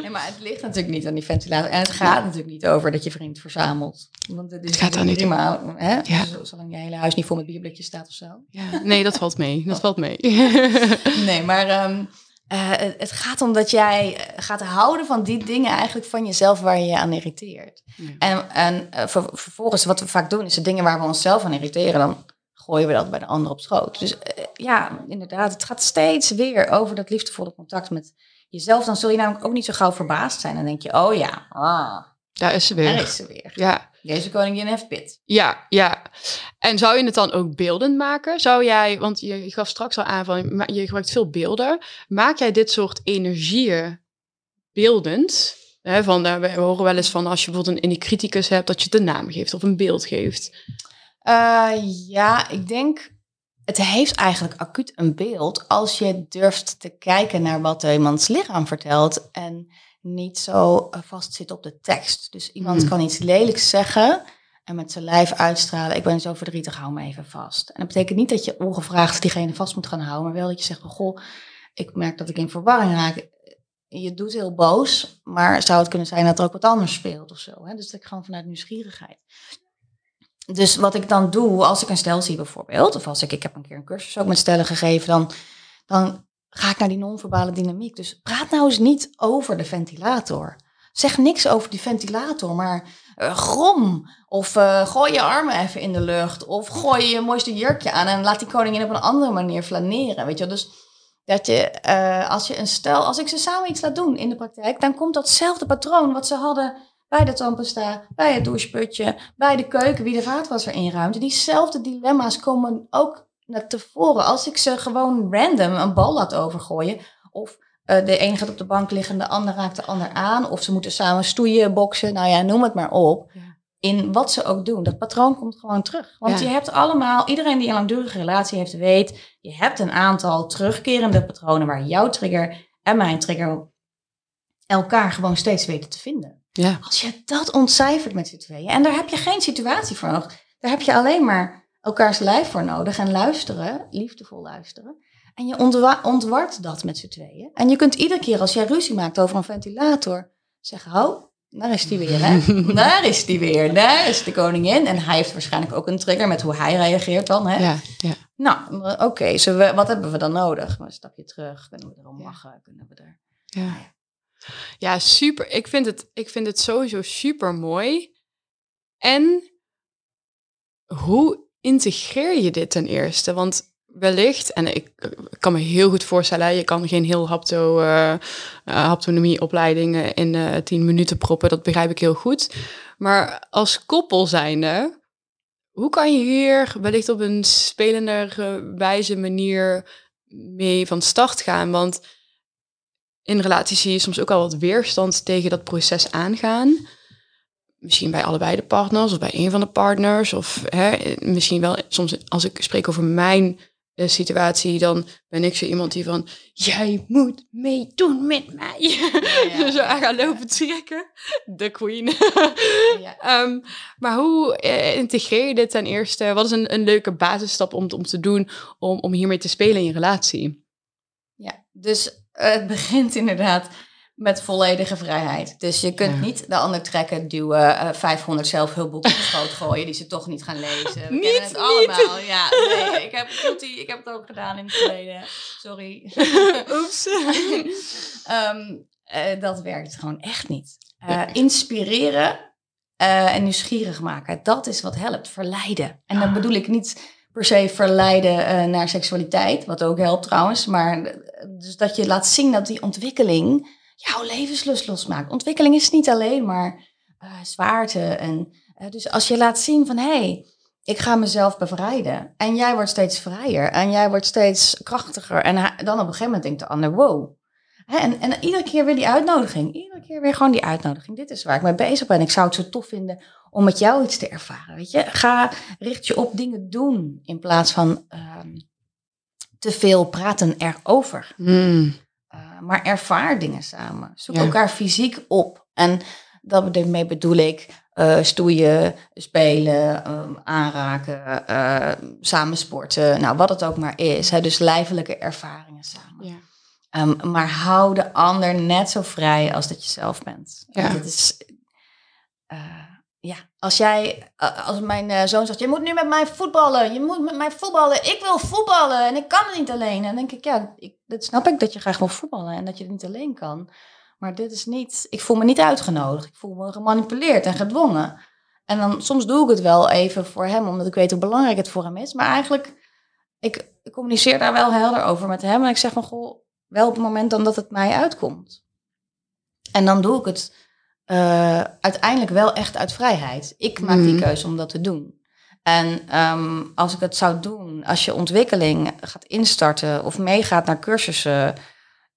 Nee, maar het ligt natuurlijk niet aan die ventilator. En het gaat natuurlijk niet over dat je vriend verzamelt. Want het is Het gaat daar niet prima, hè? Ja. Zolang je hele huis niet vol met bierblikjes staat of zo. Ja. Nee, dat valt mee. Dat valt mee. Nee, maar ehm, eh, het- gaat om dat jij eh, gaat houden van die dingen eigenlijk van jezelf waar je je aan irriteert. Ja. En, en eh, ver- vervolgens, wat we vaak doen, is de dingen waar we onszelf aan irriteren, dan gooien we dat bij de ander op schoot. Dus ja, inderdaad, het gaat steeds weer over dat liefdevolle contact met jezelf. Dan zul je namelijk ook niet zo gauw verbaasd zijn. Dan denk je, oh ja, ah, Daar is ze daar weer. is ze weer. Ja, Deze koningin heeft pit. ja, ja. En zou je het dan ook beeldend maken? Zou jij, want je, gaf straks al aan van je gebruikt veel beelden. Maak jij dit soort energieën beeldend? Van, eh, we horen wel eens van als je bijvoorbeeld een in criticus hebt, dat je het een naam geeft of een beeld geeft. Eh, ja, ik denk, het heeft eigenlijk acuut een beeld als je durft te kijken naar wat iemands lichaam vertelt en niet zo eh, vastzit op de tekst. Dus iemand Hmm. kan iets lelijks zeggen en met zijn lijf uitstralen, ik ben zo verdrietig, hou me even vast. En dat betekent niet dat je ongevraagd diegene vast moet gaan houden, maar wel dat je zegt, van, goh, ik merk dat ik in verwarring raak. Je doet heel boos, maar zou het kunnen zijn dat er ook wat anders speelt of zo. Hè? Dus dat ik gewoon vanuit nieuwsgierigheid. Dus wat ik dan doe, als ik een stel zie bijvoorbeeld, of als ik, ik heb een keer een cursus ook met stellen gegeven, dan, dan ga ik naar die non-verbale dynamiek. Dus praat nou eens niet over de ventilator. Zeg niks over die ventilator, maar eh, grom. Of eh, gooi je armen even in de lucht. Of gooi je mooiste jurkje aan en laat die koningin op een andere manier flaneren. Weet je? Dus dat je, eh, als je een stel, als ik ze samen iets laat doen in de praktijk, dan komt datzelfde patroon wat ze hadden bij de tandpasta, bij het doucheputje, bij de keuken, wie de vaatwasser inruimt. Diezelfde dilemma's komen ook tevoren. Als ik ze gewoon random een bal laat overgooien, of eh, de ene gaat op de bank liggen, de ander raakt de ander aan, of ze moeten samen stoeien, boksen, nou ja, noem het maar op. Ja. In wat ze ook doen. Dat patroon komt gewoon terug. Want Ja. je hebt allemaal, iedereen die een langdurige relatie heeft, weet, je hebt een aantal terugkerende patronen waar jouw trigger en mijn trigger elkaar gewoon steeds weten te vinden. Ja. Als je dat ontcijfert met z'n tweeën, en daar heb je geen situatie voor nodig, daar heb je alleen maar elkaars lijf voor nodig en luisteren, liefdevol luisteren. En je ontwa- ontwart dat met z'n tweeën. En je kunt iedere keer als jij ruzie maakt over een ventilator zeggen, oh, daar is die weer, hè? daar is die weer, daar is de koningin. En hij heeft waarschijnlijk ook een trigger met hoe hij reageert dan, hè? Ja, ja. Nou, oké, zullen we- wat hebben we dan nodig? Een stapje terug, kunnen we erom lachen, kunnen we er... Ja. ja, super. Ik vind, het, ik vind het sowieso super mooi. En hoe integreer je dit ten eerste? Want wellicht, en ik kan me heel goed voorstellen, je kan geen heel hapto, uh, haptonomie-opleiding in uh, tien minuten proppen, dat begrijp ik heel goed. Maar als koppel zijnde, hoe kan je hier wellicht op een spelender wijze manier mee van start gaan? Want in relaties zie je soms ook al wat weerstand tegen dat proces aangaan. Misschien bij allebei de partners of bij een van de partners. Of hè, misschien wel soms als ik spreek over mijn uh, situatie, dan ben ik zo iemand die van... Jij moet meedoen met mij. Ja, ja. zo aan gaan lopen trekken. De queen. ja. um, maar hoe uh, integreer je dit ten eerste? Wat is een, een leuke basisstap om, om te doen om, om hiermee te spelen in je relatie? Ja, dus uh, het begint inderdaad met volledige vrijheid. Dus je kunt niet de ander trekken, duwen, uh, 500 zelfhulpboeken op schoot gooien die ze toch niet gaan lezen. We niet, kennen het allemaal. Ja, nee, ik heb, ik heb het ook gedaan in het verleden. Sorry. Oeps. um, uh, dat werkt gewoon echt niet. Uh, inspireren en nieuwsgierig maken, dat is wat helpt. Verleiden. En dan bedoel ik niet per se verleiden naar seksualiteit, wat ook helpt trouwens, maar dus dat je laat zien dat die ontwikkeling jouw levenslust losmaakt. Ontwikkeling is niet alleen maar uh, zwaarte. En, uh, dus als je laat zien van hé, hey, ik ga mezelf bevrijden. En jij wordt steeds vrijer. En jij wordt steeds krachtiger. En dan op een gegeven moment denkt de ander, wow. En, en iedere keer weer die uitnodiging. Iedere keer weer gewoon die uitnodiging. Dit is waar ik mee bezig ben. Ik zou het zo tof vinden om met jou iets te ervaren. Weet je? Ga, richt je op dingen doen. In plaats van um, te veel praten erover. Mm. Maar ervaar dingen samen. Zoek ja. elkaar fysiek op. En daarmee bedoel ik uh, stoeien, spelen, um, aanraken, uh, samen sporten. Nou, wat het ook maar is. Hè, dus lijfelijke ervaringen samen. Ja. Um, maar hou de ander net zo vrij als dat je zelf bent. Ja. Dat is, ja, als jij, als mijn uh, zoon zegt, je moet nu met mij voetballen, je moet met mij voetballen, ik wil voetballen en ik kan het niet alleen. En dan denk ik, ja, ik, dat snap ik dat je graag wil voetballen en dat je het niet alleen kan. Maar dit is niet, ik voel me niet uitgenodigd, ik voel me gemanipuleerd en gedwongen. En dan soms doe ik het wel even voor hem, omdat ik weet hoe belangrijk het voor hem is. Maar eigenlijk, ik, ik communiceer daar wel helder over met hem en ik zeg van, goh, wel op het moment dan dat het mij uitkomt. En dan doe ik het uh, uiteindelijk wel echt uit vrijheid. Ik maak die keuze om dat te doen. En um, als ik het zou doen, als je ontwikkeling gaat instarten of meegaat naar cursussen,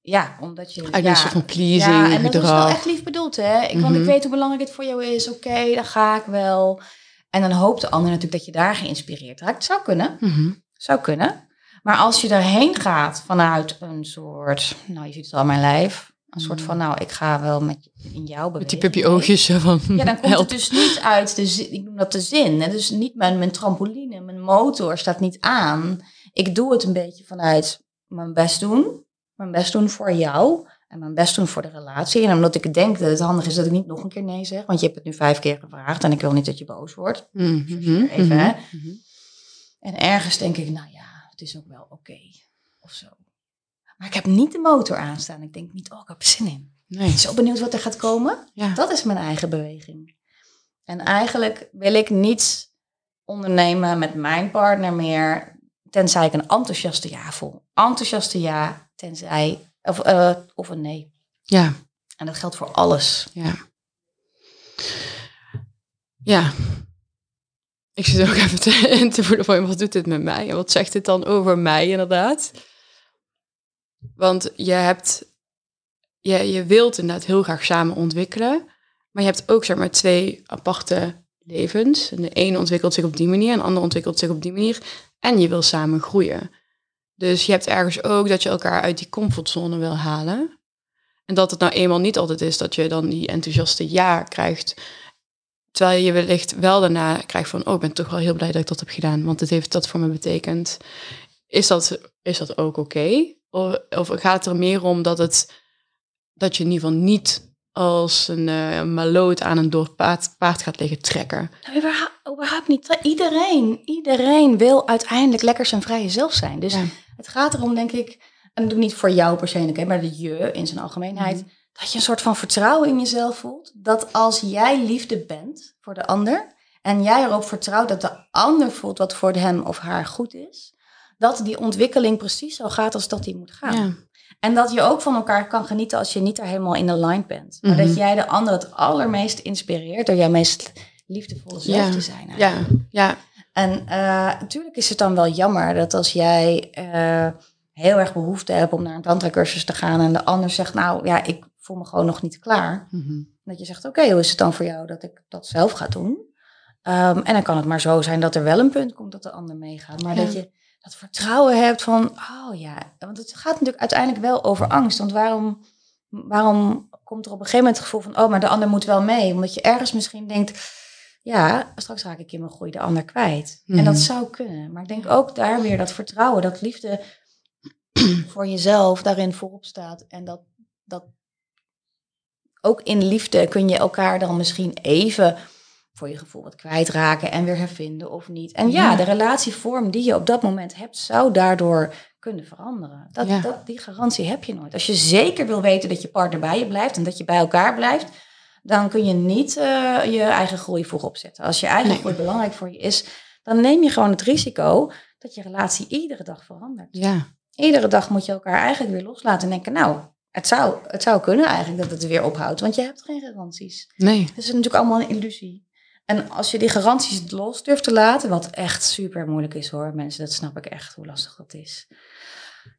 ja, omdat je... Uit ja, van pleasing ja, en dat gedrag. is wel echt lief bedoeld, hè. Ik, mm -hmm. Want ik weet hoe belangrijk het voor jou is. Oké, okay, dan ga ik wel. En dan hoopt de ander natuurlijk dat je daar geïnspireerd raakt. Zou kunnen. Mm -hmm. Zou kunnen. Maar als je daarheen gaat vanuit een soort, nou je ziet het al mijn lijf, een soort van, nou, ik ga wel met in jouw beweging. Met die puppy oogjes van Ja, dan komt het dus niet uit de zin, ik noem dat de zin. Hè? Dus niet mijn, mijn trampoline, mijn motor staat niet aan. Ik doe het een beetje vanuit mijn best doen. Mijn best doen voor jou. En mijn best doen voor de relatie. En omdat ik denk dat het handig is dat ik niet nog een keer nee zeg. Want je hebt het nu vijf keer gevraagd en ik wil niet dat je boos wordt. Mm Dus -hmm. even, hè. Mm -hmm. En ergens denk ik, nou ja, het is ook wel oké. Okay, of zo. Maar ik heb niet de motor aanstaan. Ik denk niet, oh, ik heb er zin in. Nee. Ik ben zo benieuwd wat er gaat komen. Ja. Dat is mijn eigen beweging. En eigenlijk wil ik niets ondernemen met mijn partner meer, tenzij ik een enthousiaste ja voel. Enthousiaste ja, tenzij, of, uh, of een nee. Ja. En dat geldt voor alles. Ja. Ja. Ik zit ook even te, te voelen van, wat doet dit met mij? En wat zegt dit dan over mij inderdaad? Want je hebt, je, je wilt inderdaad heel graag samen ontwikkelen, maar je hebt ook zeg maar twee aparte levens. En de ene ontwikkelt zich op die manier en de andere ontwikkelt zich op die manier. En je wil samen groeien. Dus je hebt ergens ook dat je elkaar uit die comfortzone wil halen. En dat het nou eenmaal niet altijd is dat je dan die enthousiaste ja krijgt. Terwijl je wellicht wel daarna krijgt van, oh, ik ben toch wel heel blij dat ik dat heb gedaan, want het heeft dat voor me betekend. Is dat, is dat ook oké? Of, of gaat het er meer om dat, het, dat je in ieder geval niet als een uh, maloot aan een dood paard, paard gaat liggen trekken? Nou, überhaupt, überhaupt niet. Iedereen, iedereen wil uiteindelijk lekker zijn vrije zelf zijn. Dus ja. het gaat erom, denk ik, en dat doe ik niet voor jou persoonlijk, maar de je in zijn algemeenheid, mm. dat je een soort van vertrouwen in jezelf voelt. Dat als jij liefde bent voor de ander en jij erop vertrouwt dat de ander voelt wat voor hem of haar goed is, dat die ontwikkeling precies zo gaat als dat die moet gaan. Ja. En dat je ook van elkaar kan genieten als je niet er helemaal in aligned bent. Maar Mhm. dat jij de ander het allermeest inspireert door jouw meest liefdevolle zelf Ja. te zijn. Ja, eigenlijk. ja, En eh, natuurlijk is het dan wel jammer dat als jij eh, heel erg behoefte hebt om naar een tantra-cursus te gaan en de ander zegt, nou ja, ik voel me gewoon nog niet klaar. Mhm. Dat je zegt, oké, hoe is het dan voor jou dat ik dat zelf ga doen? Ehm, en dan kan het maar zo zijn dat er wel een punt komt dat de ander meegaat. Maar Ja. dat je dat vertrouwen hebt van, oh ja, want het gaat natuurlijk uiteindelijk wel over angst. Want waarom, waarom komt er op een gegeven moment het gevoel van, oh, maar de ander moet wel mee? Omdat je ergens misschien denkt, ja, straks raak ik in mijn groei de ander kwijt. En dat Mhm. zou kunnen. Maar ik denk ook daar weer dat vertrouwen, dat liefde voor jezelf daarin voorop staat. En dat, dat ook in liefde kun je elkaar dan misschien even voor je gevoel wat kwijtraken en weer hervinden of niet. En ja, Ja. de relatievorm die je op dat moment hebt, zou daardoor kunnen veranderen. Dat, Ja. dat, die garantie heb je nooit. Als je zeker wil weten dat je partner bij je blijft en dat je bij elkaar blijft, dan kun je niet eh, je eigen groei voorop zetten. Als je eigen Nee. groei belangrijk voor je is, dan neem je gewoon het risico dat je relatie iedere dag verandert. ja, Iedere dag moet je elkaar eigenlijk weer loslaten en denken, nou, het zou, het zou kunnen eigenlijk dat het weer ophoudt, want je hebt geen garanties. nee. Het is natuurlijk allemaal een illusie. En als je die garanties los durft te laten, wat echt super moeilijk is hoor, mensen, dat snap ik echt hoe lastig dat is,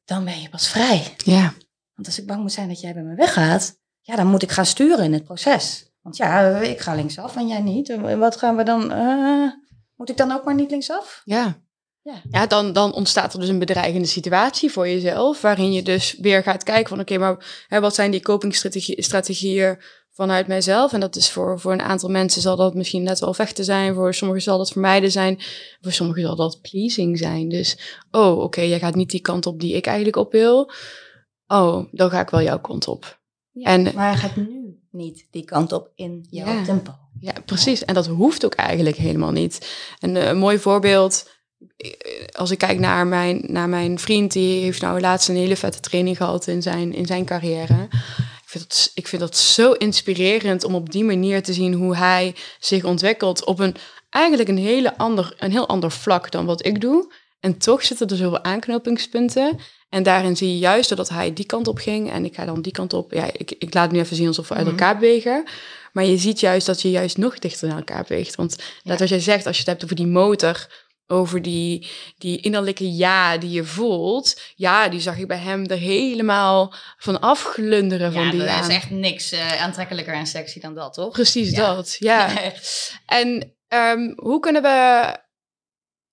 dan ben je pas vrij. Ja, Want als ik bang moet zijn dat jij bij me weggaat, ja, dan moet ik gaan sturen in het proces. Want ja, ik ga linksaf en jij niet. En Wat gaan we dan? eh, moet ik dan ook maar niet linksaf? ja. Ja. Ja, dan, dan ontstaat er dus een bedreigende situatie voor jezelf, waarin je dus weer gaat kijken van oké, maar hè, wat zijn die copingstrategieën vanuit mijzelf? En dat is voor, voor een aantal mensen zal dat misschien net wel vechten zijn, voor sommigen zal dat vermijden zijn, voor sommigen zal dat pleasing zijn. Dus, oh oké, jij gaat niet die kant op die ik eigenlijk op wil. Oh, dan ga ik wel jouw kant op. Ja, En- maar hij gaat nu niet die kant op in jouw Ja. tempo. Ja, precies. En dat hoeft ook eigenlijk helemaal niet. En eh, een mooi voorbeeld, eh, als ik kijk naar mijn, naar mijn vriend, die heeft nou laatst een hele vette training gehad in zijn, in zijn carrière. Ik vind, dat, ik vind dat zo inspirerend om op die manier te zien hoe hij zich ontwikkelt op een eigenlijk een, hele ander, een heel ander vlak dan wat ik doe. En toch zitten er zoveel aanknopingspunten. En daarin zie je juist doordat hij die kant op ging en ik ga dan die kant op. Ja, ik, ik laat het nu even zien alsof we uit Mhm. elkaar bewegen. Maar je ziet juist dat je juist nog dichter naar elkaar beweegt. Want dat wat jij zegt, als je het hebt over die motor, over die, die innerlijke ja die je voelt. Ja, die zag ik bij hem er helemaal van afglunderen van Ja, die er ja. is echt niks eh, aantrekkelijker en sexy dan dat, toch? Precies Ja. dat, ja. En ehm, hoe kunnen we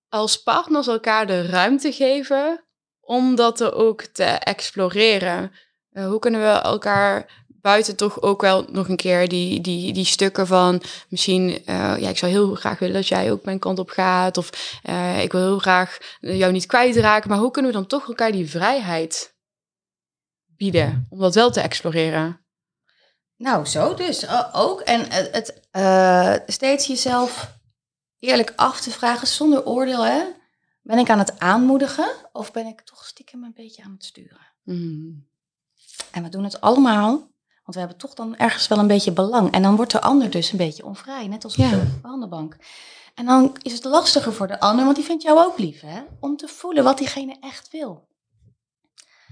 als partners elkaar de ruimte geven om dat er ook te exploreren? Eh, hoe kunnen we elkaar buiten toch ook wel nog een keer die, die, die stukken van misschien, eh, ja, ik zou heel graag willen dat jij ook mijn kant op gaat, of eh, ik wil heel graag jou niet kwijtraken, maar hoe kunnen we dan toch elkaar die vrijheid bieden om dat wel te exploreren? Nou, zo dus ook. En het, het eh, steeds jezelf eerlijk af te vragen zonder oordeel, hè? Ben ik aan het aanmoedigen of ben ik toch stiekem een beetje aan het sturen? Mm. En we doen het allemaal, want we hebben toch dan ergens wel een beetje belang. En dan wordt de ander dus een beetje onvrij, net als op Ja. de behandelbank. En dan is het lastiger voor de ander, want die vindt jou ook lief, hè? Om te voelen wat diegene echt wil.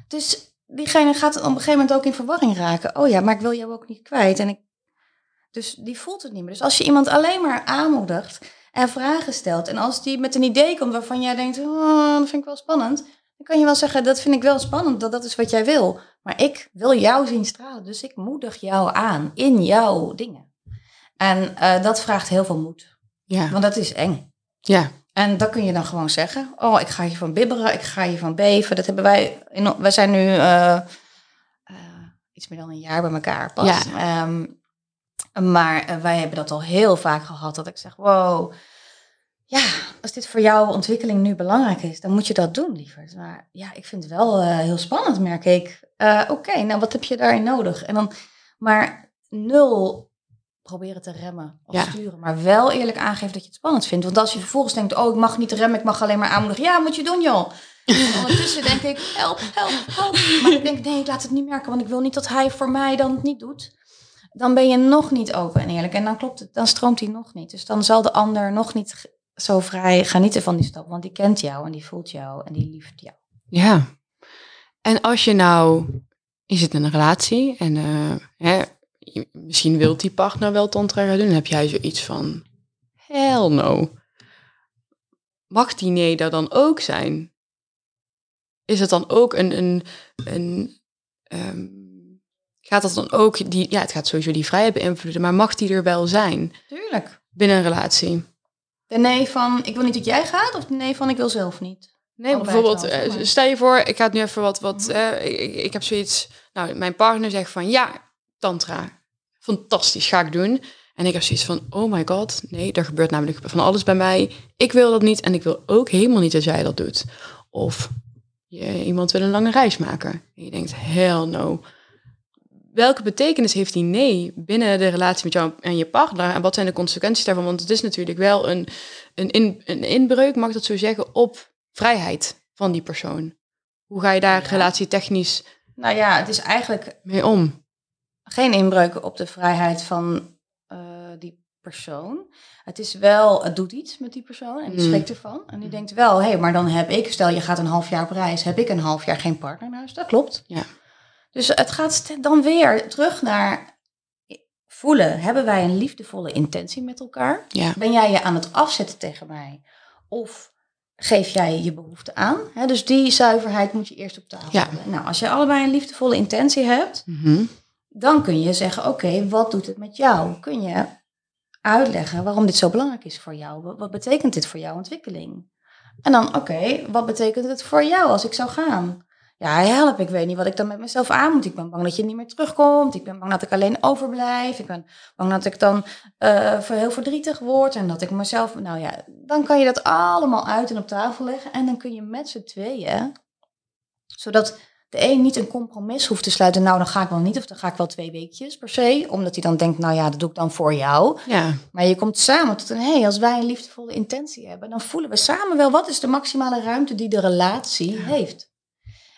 Dus diegene gaat op een gegeven moment ook in verwarring raken. Oh ja, maar ik wil jou ook niet kwijt. En ik... Dus die voelt het niet meer. Dus als je iemand alleen maar aanmoedigt en vragen stelt... en als die met een idee komt waarvan jij denkt... Oh, dat vind ik wel spannend... dan kan je wel zeggen, dat vind ik wel spannend, dat dat is wat jij wil. Maar ik wil jou zien stralen, dus ik moedig jou aan in jouw dingen. En eh, dat vraagt heel veel moed, Ja, want dat is eng. ja, En dat kun je dan gewoon zeggen. Oh, ik ga hiervan bibberen, ik ga hiervan beven. Dat hebben wij. In, wij zijn nu eh, eh, iets meer dan een jaar bij elkaar pas. Ja. Ehm, maar wij hebben dat al heel vaak gehad. Dat ik zeg, wow, ja, als dit voor jouw ontwikkeling nu belangrijk is, dan moet je dat doen, liever. Maar ja, ik vind het wel eh, heel spannend, merk ik. Eh, Oké, nou wat heb je daarin nodig? En dan, maar nul proberen te remmen of Ja. sturen, maar wel eerlijk aangeven dat je het spannend vindt. Want als je vervolgens denkt, oh, ik mag niet remmen, ik mag alleen maar aanmoedigen. Ja, moet je doen, joh. En ondertussen denk ik, help, help, help. Maar ik denk, nee, ik laat het niet merken, want ik wil niet dat hij voor mij dan het niet doet. dan ben je nog niet open en eerlijk. En dan klopt het, dan stroomt hij nog niet. Dus dan zal de ander nog niet zo vrij genieten van die stap. Want die kent jou en die voelt jou en die lieft jou. Ja. En als je nou, je zit in een relatie en eh, hè, misschien wil die partner wel tantra gaan doen, dan heb jij zoiets van, hell no. Mag die nee daar dan ook zijn? Is het dan ook een, een, een ehm, gaat dat dan ook, die, ja, het gaat sowieso die vrijheid beïnvloeden, maar mag die er wel zijn Tuurlijk. binnen een relatie? De nee van ik wil niet dat jij gaat of de nee van ik wil zelf niet. Nee, Allebei bijvoorbeeld, eh, maar- stel je voor, ik ga het nu even wat, wat Mhm. eh, ik, ik heb zoiets, nou, mijn partner zegt van, ja, tantra, fantastisch, ga ik doen. En ik heb zoiets van, oh my god, nee, er gebeurt namelijk van alles bij mij. Ik wil dat niet en ik wil ook helemaal niet dat jij dat doet. Of je, iemand wil een lange reis maken. En je denkt, hell no. Welke betekenis heeft die nee binnen de relatie met jou en je partner? En wat zijn de consequenties daarvan? Want het is natuurlijk wel een, een, in, een inbreuk, mag ik dat zo zeggen, op vrijheid van die persoon. Hoe ga je daar Ja. relatietechnisch Nou ja, het is eigenlijk mee om? geen inbreuk op de vrijheid van eh, die persoon. Het is wel, het doet iets met die persoon en die Mm. schrikt ervan. En die denkt wel, hé, hey, maar dan heb ik, stel je gaat een half jaar op reis, heb ik een half jaar geen partner in huis. Dat klopt. Ja. Dus het gaat dan weer terug naar voelen. Hebben wij een liefdevolle intentie met elkaar? Ja. Ben jij je aan het afzetten tegen mij? Of geef jij je behoefte aan? Dus die zuiverheid moet je eerst op tafel Ja. hebben. Nou, als je allebei een liefdevolle intentie hebt, Mhm. dan kun je zeggen, oké, wat doet het met jou? Kun je uitleggen waarom dit zo belangrijk is voor jou? Wat, wat betekent dit voor jouw ontwikkeling? En dan, oké, wat betekent het voor jou als ik zou gaan? Ja, help, ik weet niet wat ik dan met mezelf aan moet. Ik ben bang dat je niet meer terugkomt. Ik ben bang dat ik alleen overblijf. Ik ben bang dat ik dan voor heel verdrietig word en dat ik mezelf... Nou ja, dan kan je dat allemaal uit en op tafel leggen. En dan kun je met z'n tweeën, zodat de een niet een compromis hoeft te sluiten. Nou, dan ga ik wel niet of dan ga ik wel twee weekjes per se. Omdat hij dan denkt, nou ja, dat doe ik dan voor jou. Ja, Maar je komt samen tot een, hé, hey, als wij een liefdevolle intentie hebben, dan voelen we samen wel wat is de maximale ruimte die de relatie heeft.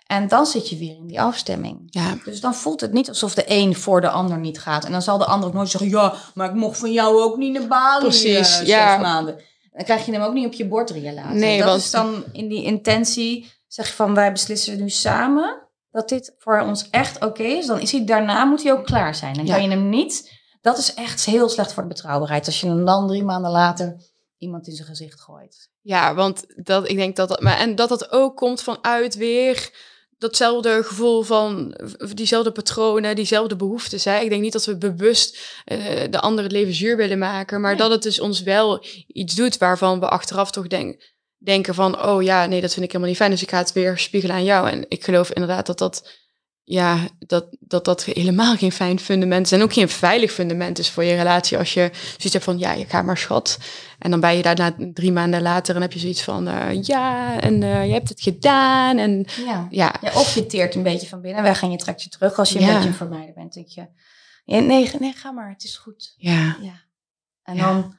En dan zit je weer in die afstemming. ja, Dus dan voelt het niet alsof de een voor de ander niet gaat. En dan zal de ander ook nooit zeggen, ja, maar ik mocht van jou ook niet naar Bali Precies, eh, ja. maanden. Dan krijg je hem ook niet op je bord drie laten. Nee, dat want- is dan in die intentie, zeg je van, wij beslissen nu samen dat dit voor ons echt oké is. Dan is hij daarna, moet hij ook klaar zijn. Dan Ja. kan je hem niet, dat is echt heel slecht voor de betrouwbaarheid. Als je hem dan drie maanden later iemand in zijn gezicht gooit. ja, want dat, ik denk dat dat, maar en dat dat ook komt vanuit weer datzelfde gevoel van diezelfde patronen, diezelfde behoeftes. Hè? Ik denk niet dat we bewust eh, de ander het leven zuur willen maken, maar Nee. dat het dus ons wel iets doet waarvan we achteraf toch denk, denken van, oh ja, nee, dat vind ik helemaal niet fijn, dus ik ga het weer spiegelen aan jou. En ik geloof inderdaad dat dat, ja, dat dat, dat helemaal geen fijn fundament is en ook geen veilig fundament is voor je relatie als je zoiets hebt van, ja, je gaat maar schat. En dan ben je daarna drie maanden later en heb je zoiets van, eh, ja, en eh, je hebt het gedaan. En Ja. ja, Ja, of je teert een beetje van binnen weg en je trekt je terug als je een Ja. beetje een vermijder bent. Denk je, nee, nee, ga maar, het is goed. ja, Ja. En dan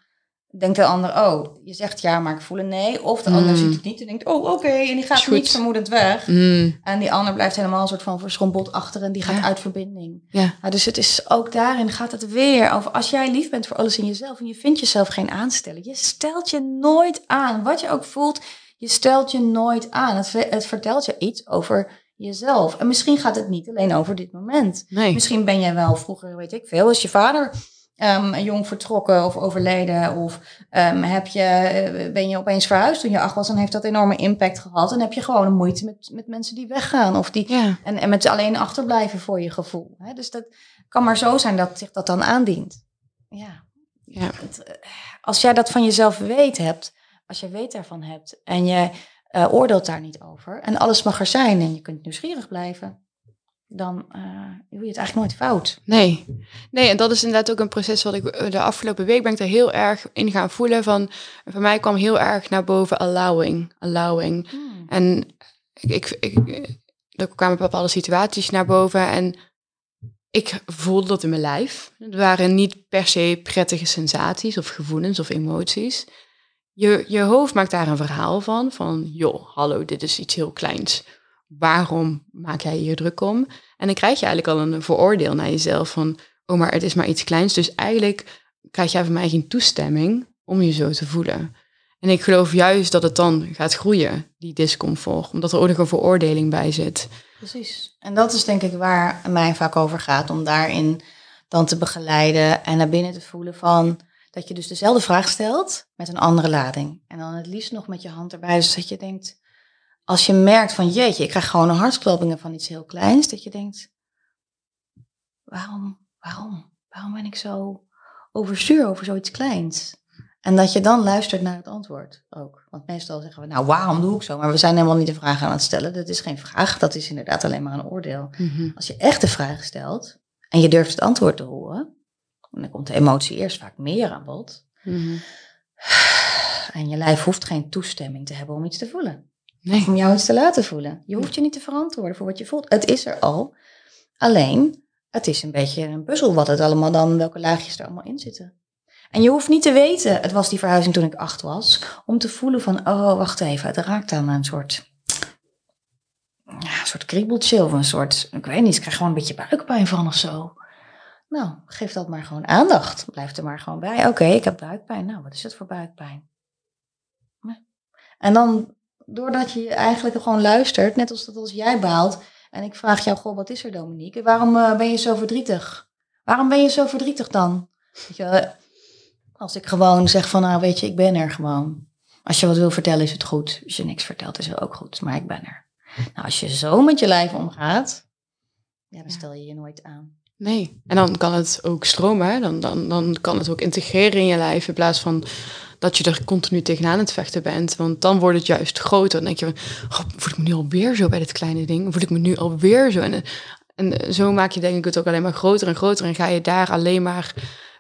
denkt de ander, oh, je zegt ja, maar ik voel een nee. Of de ander Mm. ziet het niet en denkt, oh, oké. En die gaat niet vermoedend weg. mm, En die ander blijft helemaal een soort van verschrompeld achter en die gaat Ja. uit verbinding. ja, Nou, dus het is ook daarin gaat het weer over als jij lief bent voor alles in jezelf en je vindt jezelf geen aansteller. Je stelt je nooit aan. Wat je ook voelt, je stelt je nooit aan. Het, het vertelt je iets over jezelf. En misschien gaat het niet alleen over dit moment. nee, Misschien ben jij wel vroeger, weet ik veel, is je vader ehm, jong vertrokken of overleden. Of ehm, heb je, eh, ben je opeens verhuisd toen je acht was en heeft dat enorme impact gehad. En heb je gewoon een moeite met, met mensen die weggaan of die ja, en, en met alleen achterblijven voor je gevoel. Hè? Dus dat kan maar zo zijn dat zich dat dan aandient. Ja. Ja. Eh, als jij dat van jezelf weet hebt, als je weet daarvan hebt en je eh, oordeelt daar niet over en alles mag er zijn en je kunt nieuwsgierig blijven, dan eh, doe je het eigenlijk nooit fout. nee. Nee, en dat is inderdaad ook een proces wat ik eh, de afgelopen week ben ik er heel erg in gaan voelen van, voor mij kwam heel erg naar boven allowing, allowing. En ik, ik, ik, er kwamen bepaalde situaties naar boven en ik voelde dat in mijn lijf. Het waren niet per se prettige sensaties of gevoelens of emoties. Je, je hoofd maakt daar een verhaal van, van joh, hallo, dit is iets heel kleins. Waarom maak jij hier druk om? En dan krijg je eigenlijk al een vooroordeel naar jezelf van, oh, maar het is maar iets kleins. Dus eigenlijk krijg jij van mij geen toestemming om je zo te voelen. En ik geloof juist dat het dan gaat groeien, die discomfort, omdat er ook nog een veroordeling bij zit. Precies. En dat is denk ik waar mij vaak over gaat, om daarin dan te begeleiden en naar binnen te voelen van dat je dus dezelfde vraag stelt met een andere lading. En dan het liefst nog met je hand erbij, dus dat je denkt, als je merkt van jeetje, ik krijg gewoon een hartkloppingen van iets heel kleins, dat je denkt, waarom, waarom, waarom ben ik zo overstuur over zoiets kleins? En dat je dan luistert naar het antwoord ook. Want meestal zeggen we, nou waarom doe ik zo? Maar we zijn helemaal niet de vraag aan het stellen. Dat is geen vraag, dat is inderdaad alleen maar een oordeel. Mhm. Als je echt de vraag stelt en je durft het antwoord te horen, dan komt de emotie eerst vaak meer aan bod. Mhm. En je lijf hoeft geen toestemming te hebben om iets te voelen. Nee. Om jou iets te laten voelen. Je hoeft je niet te verantwoorden voor wat je voelt. Het is er al. Alleen, het is een beetje een puzzel wat het allemaal dan, welke laagjes er allemaal in zitten. En je hoeft niet te weten, het was die verhuizing toen ik acht was, om te voelen van, oh, wacht even, het raakt aan een soort, ja, een soort kriebeltje of een soort, ik weet niet, ik krijg gewoon een beetje buikpijn van of zo. Nou, geef dat maar gewoon aandacht. Blijf er maar gewoon bij. Oké, ik heb buikpijn. Nou, wat is het voor buikpijn? En dan, doordat je eigenlijk gewoon luistert, net als dat als jij baalt, en ik vraag jou, goh, wat is er Dominique? Waarom eh, ben je zo verdrietig? Waarom ben je zo verdrietig dan? Weet je, als ik gewoon zeg van, nou weet je, ik ben er gewoon. Als je wat wil vertellen is het goed. Als je niks vertelt is het ook goed, maar ik ben er. Nou, als je zo met je lijf omgaat, ja, dan stel je je nooit aan. Nee. En dan kan het ook stromen. hè. Dan, dan, dan kan het ook integreren in je lijf. In plaats van dat je er continu tegenaan het vechten bent. Want dan wordt het juist groter. Dan denk je van, oh, voel ik me nu alweer zo bij dit kleine ding? Voel ik me nu alweer zo? En, en zo maak je denk ik het ook alleen maar groter en groter. En ga je daar alleen maar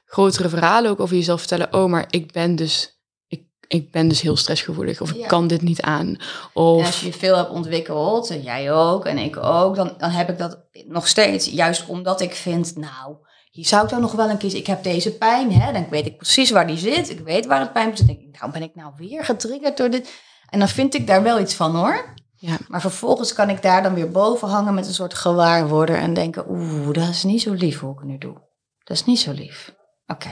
grotere verhalen ook over jezelf vertellen. Oh, maar ik ben dus... Ik, ik ben dus heel stressgevoelig. Of Ja. ik kan dit niet aan. En Of als je veel hebt ontwikkeld, en jij ook en ik ook, dan, dan heb ik dat nog steeds. Juist omdat ik vind, nou, hier zou ik dan nog wel een keer, ik heb deze pijn, hè, dan weet ik precies waar die zit. Ik weet waar het pijn zit. Dan denk ik, nou ben ik nou weer getriggerd door dit. En dan vind ik daar wel iets van hoor. Ja. Maar vervolgens kan ik daar dan weer boven hangen met een soort gewaarworder en denken, oeh, dat is niet zo lief hoe ik het nu doe. Dat is niet zo lief. Oké.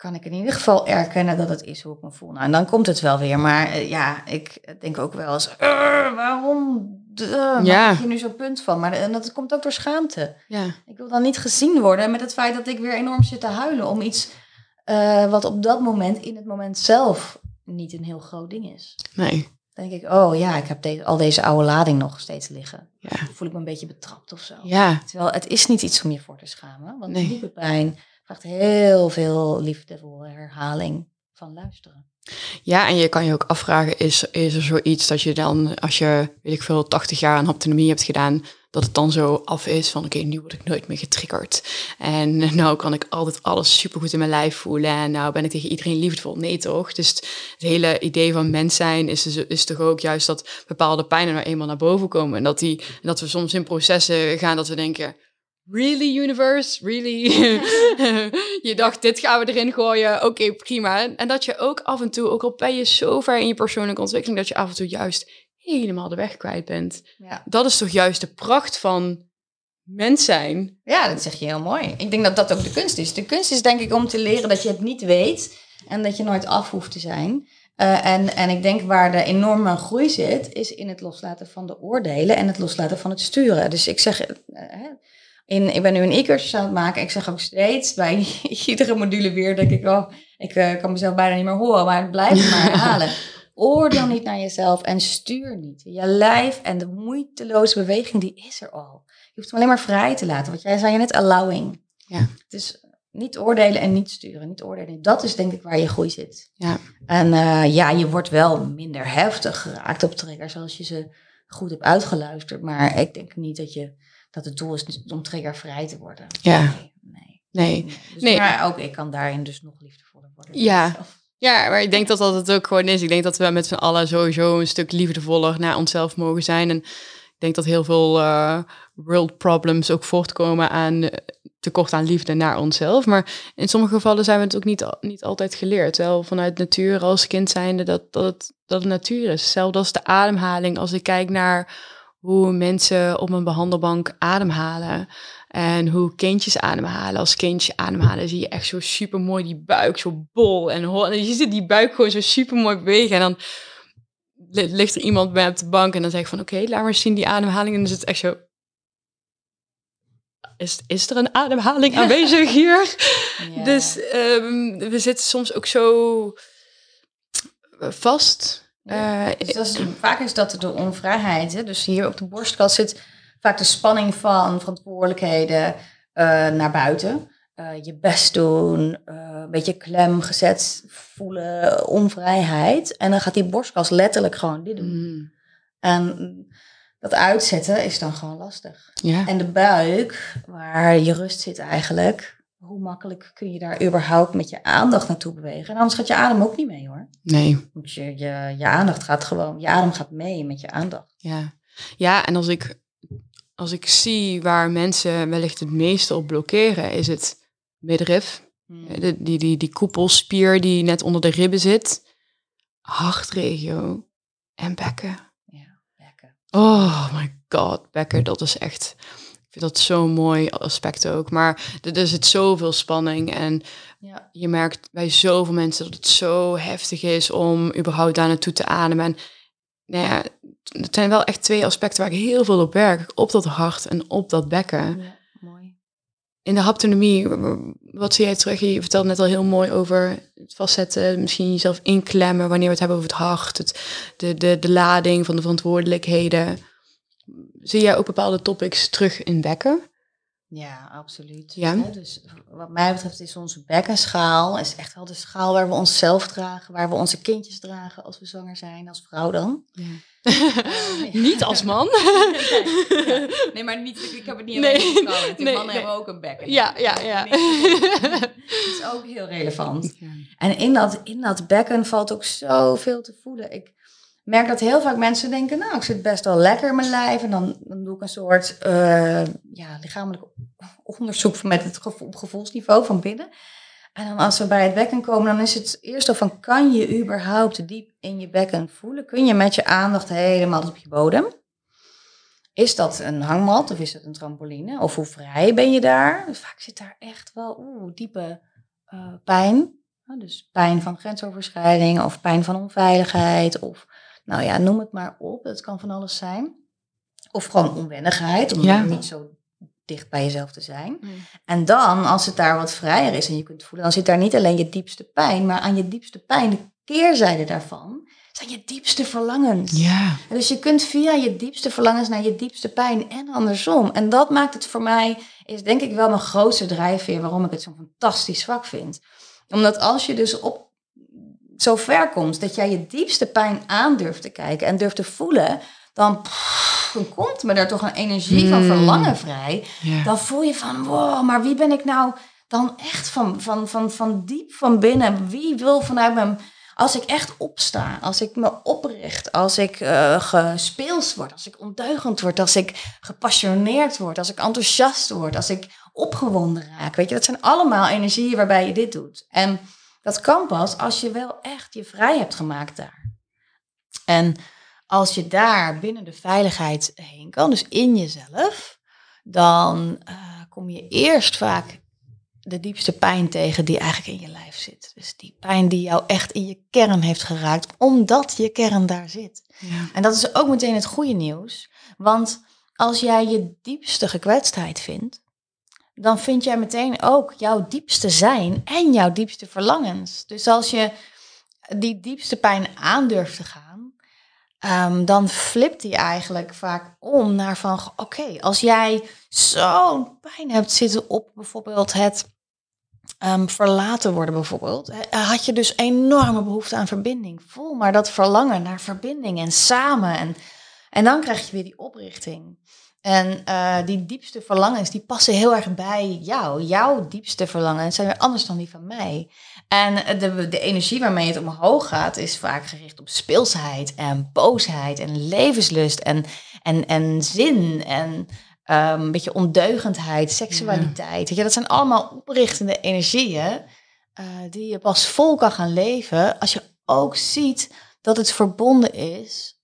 Kan ik in ieder geval erkennen dat het is hoe ik me voel. Nou, en dan komt het wel weer. Maar eh, ja, ik denk ook wel eens, "Ugh, waarom uh, Ja. maak hier nu zo'n punt van? Maar en dat komt ook door schaamte. ja. Ik wil dan niet gezien worden met het feit dat ik weer enorm zit te huilen om iets eh, wat op dat moment, in het moment zelf, niet een heel groot ding is. Nee. Dan denk ik, oh ja, ik heb deze, al deze oude lading nog steeds liggen. Ja. Dan voel ik me een beetje betrapt of zo. Ja. Terwijl het is niet iets om je voor te schamen. Want Nee. diepe pijn vraagt heel veel liefdevolle herhaling van luisteren. Ja, en je kan je ook afvragen, is, is er zoiets dat je dan, als je, weet ik veel, 80 jaar aan haptonomie hebt gedaan, dat het dan zo af is van, oké, nu word ik nooit meer getriggerd. En nou kan ik altijd alles supergoed in mijn lijf voelen en nou ben ik tegen iedereen liefdevol. Nee toch? Dus het hele idee van mens zijn is, dus- is toch ook juist dat bepaalde pijnen nou eenmaal naar boven komen. En dat, die, dat we soms in processen gaan dat we denken, Really, universe? Really? je dacht, dit gaan we erin gooien. Oké, prima. En dat je ook af en toe, ook al ben je zo ver in je persoonlijke ontwikkeling, dat je af en toe juist helemaal de weg kwijt bent. Ja. Dat is toch juist de pracht van mens zijn? ja, dat zeg je heel mooi. Ik denk dat dat ook de kunst is. De kunst is denk ik om te leren dat je het niet weet en dat je nooit af hoeft te zijn. Eh, en, en ik denk waar de enorme groei zit, is in het loslaten van de oordelen en het loslaten van het sturen. Dus ik zeg, eh, hè, in, ik ben nu een e-cursus aan het maken. Ik zeg ook steeds bij iedere module weer, denk ik, oh, ik eh, kan mezelf bijna niet meer horen, maar het blijft maar herhalen. Oordeel niet naar jezelf en stuur niet. Je lijf en de moeiteloze beweging, die is er al. Je hoeft hem alleen maar vrij te laten. Want jij zei je net allowing. Ja. Dus niet oordelen en niet sturen. Niet oordelen. Dat is denk ik waar je groei zit. Ja. En eh, ja, je wordt wel minder heftig geraakt op triggers als je ze goed hebt uitgeluisterd. Maar ik denk niet dat, je, dat het doel is om triggervrij te worden. Ja. Nee. nee. Nee. nee. Dus, Nee. Maar ook ik kan daarin dus nog liefdevoller worden. Ja. Ja, maar ik denk dat dat het ook gewoon is. Ik denk dat we met z'n allen sowieso een stuk liefdevoller naar onszelf mogen zijn. En ik denk dat heel veel eh, world problems ook voortkomen aan eh, tekort aan liefde naar onszelf. Maar in sommige gevallen zijn we het ook niet, niet altijd geleerd. Wel vanuit natuur als kind zijnde dat, dat, het, dat het natuur is. Hetzelfde als de ademhaling. Als ik kijk naar hoe mensen op een behandelbank ademhalen. En hoe kindjes ademhalen. Als kindjes ademhalen zie je echt zo super mooi die buik zo bol en hol. En je ziet die buik gewoon zo super mooi bewegen. En dan ligt er iemand bij op de bank en dan zeg ik van oké, laat maar zien die ademhaling. En dan is het echt zo. Is, is er een ademhaling aanwezig hier? Dus um, we zitten soms ook zo vast. Ja, uh, dus is, vaak is dat de onvrijheid. Hè? Dus hier op de borstkast zit vaak de spanning van verantwoordelijkheden uh, naar buiten. Uh, je best doen, een beetje klem gezet voelen, onvrijheid. En dan gaat die borstkas letterlijk gewoon dit doen. Mm. En dat uitzetten is dan gewoon lastig. Ja. En de buik, waar je rust zit eigenlijk, hoe makkelijk kun je daar überhaupt met je aandacht naartoe bewegen? En anders gaat je adem ook niet mee hoor. Nee. Want je, je, je aandacht gaat gewoon, je adem gaat mee met je aandacht. Ja, ja en als ik, als ik zie waar mensen wellicht het meeste op blokkeren, is het middenrif. Hmm. De, die, die, die koepelspier die net onder de ribben zit. Hartregio en bekken. Ja, bekken. Oh my god, bekken, dat is echt vind dat zo'n mooi aspect ook. Maar er, zit zoveel spanning. En ja. je merkt bij zoveel mensen dat het zo heftig is om überhaupt daar naartoe te ademen. En nou ja, het zijn wel echt twee aspecten waar ik heel veel op werk. Op dat hart en op dat bekken. Ja, mooi. In de haptonomie, wat zie jij terug? Je vertelde net al heel mooi over het vastzetten, misschien jezelf inklemmen wanneer we het hebben over het hart, het, de, de, de lading van de verantwoordelijkheden zie jij ook bepaalde topics terug in bekken? Ja, absoluut. Ja. dus wat mij betreft is onze bekkenschaal is echt wel de schaal waar we onszelf dragen, waar we onze kindjes dragen als we zwanger zijn, als vrouw dan. Ja. Uh, niet als man. nee, maar niet, ik heb het niet alleen nee, vrouwen. Nee, mannen hebben ook een bekken. Ja, ja, ja. Dat is ook heel relevant. En in dat, in dat bekken valt ook zoveel te voelen. Ik, merk dat heel vaak mensen denken, nou, ik zit best wel lekker in mijn lijf. En dan, dan doe ik een soort uh, ja, lichamelijk onderzoek met het gevoel, gevoelsniveau van binnen. En dan als we bij het bekken komen, dan is het eerst al van, kan je überhaupt diep in je bekken voelen? Kun je met je aandacht helemaal op je bodem? Is dat een hangmat of is dat een trampoline? Of hoe vrij ben je daar? Vaak zit daar echt wel oeh, diepe uh, pijn. Dus pijn van grensoverschrijding of pijn van onveiligheid of nou ja, noem het maar op. Het kan van alles zijn. Of gewoon onwennigheid, om niet zo dicht bij jezelf te zijn. En dan, als het daar wat vrijer is en je kunt voelen, dan zit daar niet alleen je diepste pijn, maar aan je diepste pijn, de keerzijde daarvan, zijn je diepste verlangens. Ja. En dus je kunt via je diepste verlangens naar je diepste pijn en andersom. En dat maakt het voor mij, is denk ik wel mijn grootste drijfveer waarom ik het zo'n fantastisch vak vind. Omdat als je dus op zo ver komt dat jij je diepste pijn aan durft te kijken en durft te voelen, dan, dan komt me er toch een energie van hmm. verlangen vrij. Dan voel je van, wow, maar wie ben ik nou dan echt van, van, van, van diep van binnen? Wie wil vanuit mijn... Als ik echt opsta, als ik me opricht, als ik uh, gespeeld word, als ik ondeugend word, als ik gepassioneerd word, als ik enthousiast word, als ik opgewonden raak. Weet je, dat zijn allemaal energieën waarbij je dit doet. En dat kan pas als je wel echt je vrij hebt gemaakt daar. En als je daar binnen de veiligheid heen kan, dus in jezelf, dan uh, kom je eerst vaak de diepste pijn tegen die eigenlijk in je lijf zit. Dus die pijn die jou echt in je kern heeft geraakt, omdat je kern daar zit. Ja. En dat is ook meteen het goede nieuws. Want als jij je diepste gekwetstheid vindt, dan vind jij meteen ook jouw diepste zijn en jouw diepste verlangens. Dus als je die diepste pijn aandurft te gaan, um, dan flipt die eigenlijk vaak om naar van, oké, als jij zo'n pijn hebt zitten op bijvoorbeeld het um, verlaten worden bijvoorbeeld, had je dus enorme behoefte aan verbinding. Voel maar dat verlangen naar verbinding en samen en, en dan krijg je weer die oprichting. En uh, die diepste verlangens, die passen heel erg bij jou. Jouw diepste verlangens zijn weer anders dan die van mij. En de, de energie waarmee het omhoog gaat, is vaak gericht op speelsheid en boosheid en levenslust en, en, en zin en um, een beetje ondeugendheid, seksualiteit. Ja. dat zijn allemaal oprichtende energieën die je pas vol kan gaan leven als je ook ziet dat het verbonden is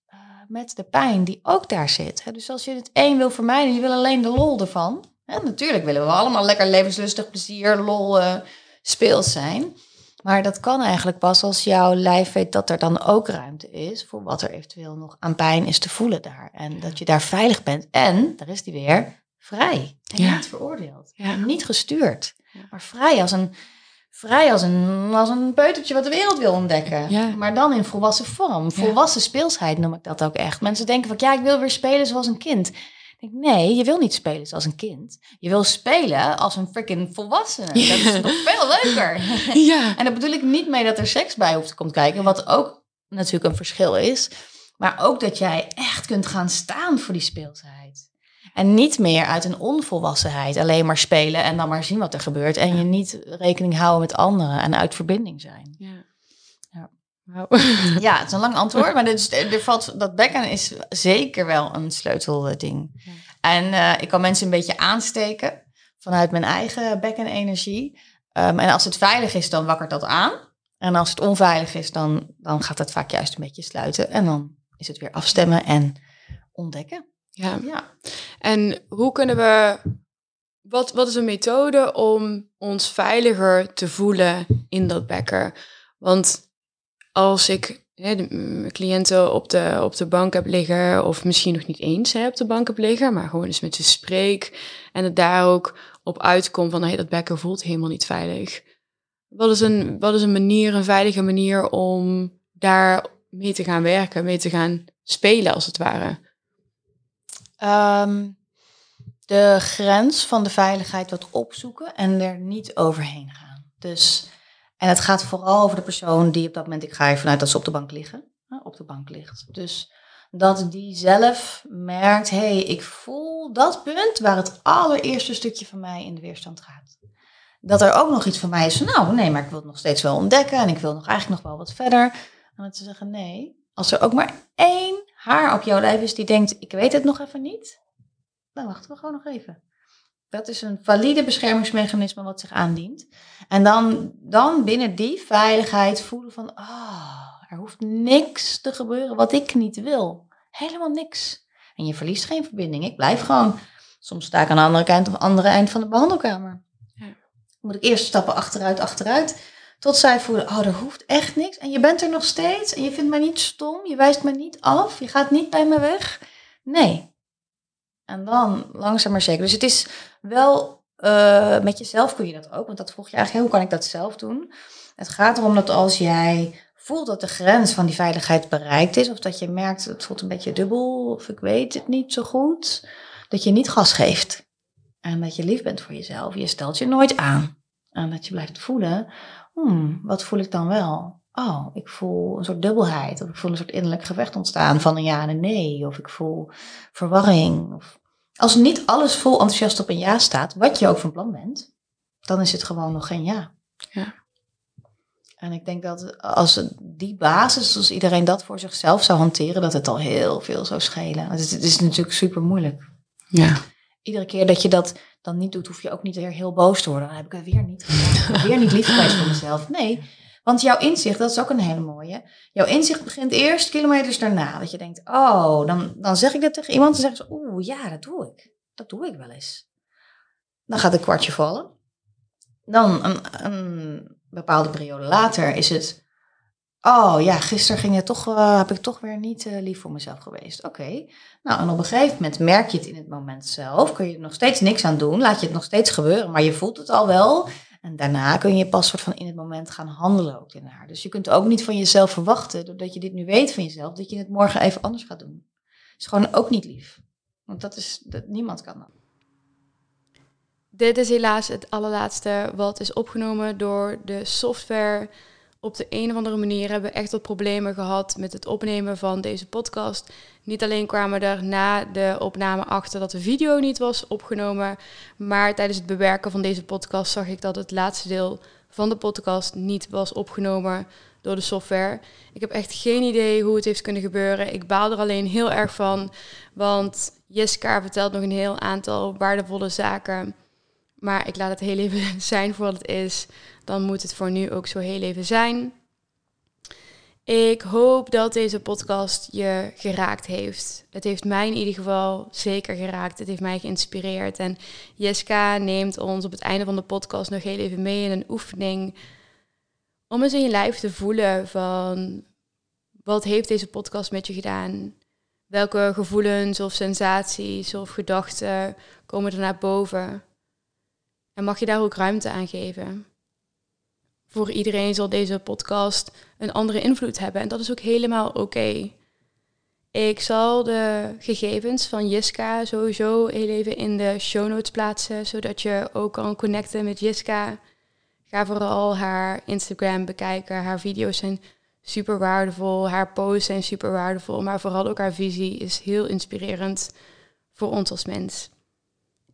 met de pijn die ook daar zit. Dus als je het één wil vermijden, je wil alleen de lol ervan. natuurlijk willen we allemaal lekker levenslustig, plezier, lol, uh, speels zijn. Maar dat kan eigenlijk pas als jouw lijf weet dat er dan ook ruimte is voor wat er eventueel nog aan pijn is te voelen daar. En dat je daar veilig bent. En, daar is die weer, vrij. En ja. niet veroordeeld. Ja. Niet gestuurd. Maar vrij als een, vrij als een, als een peutertje wat de wereld wil ontdekken. Maar dan in volwassen vorm. Volwassen speelsheid noem ik dat ook echt. Mensen denken van ja, ik wil weer spelen zoals een kind. Ik denk, nee, je wil niet spelen zoals een kind. Je wil spelen als een freaking volwassene. Dat is nog veel leuker. Ja. en daar bedoel ik niet mee dat er seks bij hoeft te komen kijken. Wat ook natuurlijk een verschil is. Maar ook dat jij echt kunt gaan staan voor die speelsheid. En niet meer uit een onvolwassenheid alleen maar spelen en dan maar zien wat er gebeurt. En je niet rekening houden met anderen en uit verbinding zijn. Ja. Ja. ja, het is een lang antwoord, maar dus, er valt, dat bekken is zeker wel een sleutelding. Ja. En uh, ik kan mensen een beetje aansteken vanuit mijn eigen bekkenenergie. Um, en als het veilig is, dan wakkert dat aan. En als het onveilig is, dan, dan gaat het vaak juist een beetje sluiten. En dan is het weer afstemmen en ontdekken. Ja. ja. En hoe kunnen we. Wat, wat is een methode om ons veiliger te voelen in dat bekken? Want als ik hè, de, cliënten op de, op de bank heb liggen, of misschien nog niet eens hè, op de bank heb liggen, maar gewoon eens met ze spreek en het daar ook op uitkomt van hey, dat bekken voelt helemaal niet veilig. Wat is, een, wat is een manier, een veilige manier om daar mee te gaan werken, mee te gaan spelen als het ware? Um, de grens van de veiligheid wat opzoeken en er niet overheen gaan. Dus, en het gaat vooral over de persoon die op dat moment, ik ga even vanuit dat ze op de bank liggen, op de bank ligt. Dus dat die zelf merkt, hé, hey, ik voel dat punt waar het allereerste stukje van mij in de weerstand gaat. Dat er ook nog iets van mij is van, nou nee, maar ik wil het nog steeds wel ontdekken en ik wil nog eigenlijk nog wel wat verder. En dan te zeggen, nee, als er ook maar één haar op jouw lijf is die denkt, ik weet het nog even niet, dan wachten we gewoon nog even. Dat is een valide beschermingsmechanisme wat zich aandient. En dan, dan binnen die veiligheid voelen van, ah, er hoeft niks te gebeuren wat ik niet wil. Helemaal niks. En je verliest geen verbinding. Ik blijf gewoon. Soms sta ik aan de andere kant of andere eind van de behandelkamer. Ja. moet ik eerst stappen achteruit, achteruit. Tot zij voelen, oh, er hoeft echt niks. En je bent er nog steeds. En je vindt mij niet stom. Je wijst me niet af. Je gaat niet bij me weg. Nee. En dan langzaam maar zeker. Dus het is wel, uh, met jezelf kun je dat ook. Want dat vroeg je eigenlijk, hoe kan ik dat zelf doen? Het gaat erom dat als jij voelt dat de grens van die veiligheid bereikt is. Of dat je merkt, het voelt een beetje dubbel. Of ik weet het niet zo goed. Dat je niet gas geeft. En dat je lief bent voor jezelf. Je stelt je nooit aan. En dat je blijft voelen hmm, wat voel ik dan wel? Oh, ik voel een soort dubbelheid. Of ik voel een soort innerlijk gevecht ontstaan van een ja en een nee. Of ik voel verwarring. Of... Als niet alles vol enthousiast op een ja staat, wat je ook van plan bent, dan is het gewoon nog geen ja. Ja. En ik denk dat als die basis, als iedereen dat voor zichzelf zou hanteren, dat het al heel veel zou schelen. Het is, het is natuurlijk super moeilijk. Ja. Iedere keer dat je dat dan niet doet, hoef je ook niet weer heel boos te worden. Dan heb ik het weer niet gedaan. weer niet lief geweest voor mezelf. Nee, want jouw inzicht, dat is ook een hele mooie. Jouw inzicht begint eerst kilometers daarna. Dat je denkt, oh, dan, dan zeg ik dat tegen iemand. Dan zeggen ze, oeh, ja, dat doe ik. Dat doe ik wel eens. Dan gaat een kwartje vallen. Dan een, een bepaalde periode later is het, Oh ja, gisteren ging het toch, uh, heb ik toch weer niet uh, lief voor mezelf geweest. Oké. Nou, en op een gegeven moment merk je het in het moment zelf. Kun je er nog steeds niks aan doen. Laat je het nog steeds gebeuren. Maar je voelt het al wel. En daarna kun je pas soort van in het moment gaan handelen ook haar. Dus je kunt ook niet van jezelf verwachten, doordat je dit nu weet van jezelf, dat je het morgen even anders gaat doen. is gewoon ook niet lief. Want dat is, dat, niemand kan dat. Dit is helaas het allerlaatste wat is opgenomen door de software op de een of andere manier hebben we echt wat problemen gehad met het opnemen van deze podcast. Niet alleen kwamen er na de opname achter dat de video niet was opgenomen, maar tijdens het bewerken van deze podcast zag ik dat het laatste deel van de podcast niet was opgenomen door de software. Ik heb echt geen idee hoe het heeft kunnen gebeuren. Ik baal er alleen heel erg van, want Jeska vertelt nog een heel aantal waardevolle zaken. Maar ik laat het heel even zijn voor wat het is dan moet het voor nu ook zo heel even zijn. Ik hoop dat deze podcast je geraakt heeft. Het heeft mij in ieder geval zeker geraakt. Het heeft mij geïnspireerd. En Jeska neemt ons op het einde van de podcast nog heel even mee in een oefening. Om eens in je lijf te voelen van wat heeft deze podcast met je gedaan? Welke gevoelens of sensaties of gedachten komen er naar boven? En mag je daar ook ruimte aan geven? Voor iedereen zal deze podcast een andere invloed hebben en dat is ook helemaal oké. Ik zal de gegevens van Jiska sowieso heel even in de show notes plaatsen, zodat je ook kan connecten met Jiska. Ga vooral haar Instagram bekijken. Haar video's zijn super waardevol. Haar posts zijn super waardevol. Maar vooral ook haar visie is heel inspirerend voor ons als mens.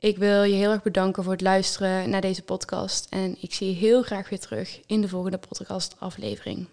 Ik wil je heel erg bedanken voor het luisteren naar deze podcast. En ik zie je heel graag weer terug in de volgende podcast aflevering.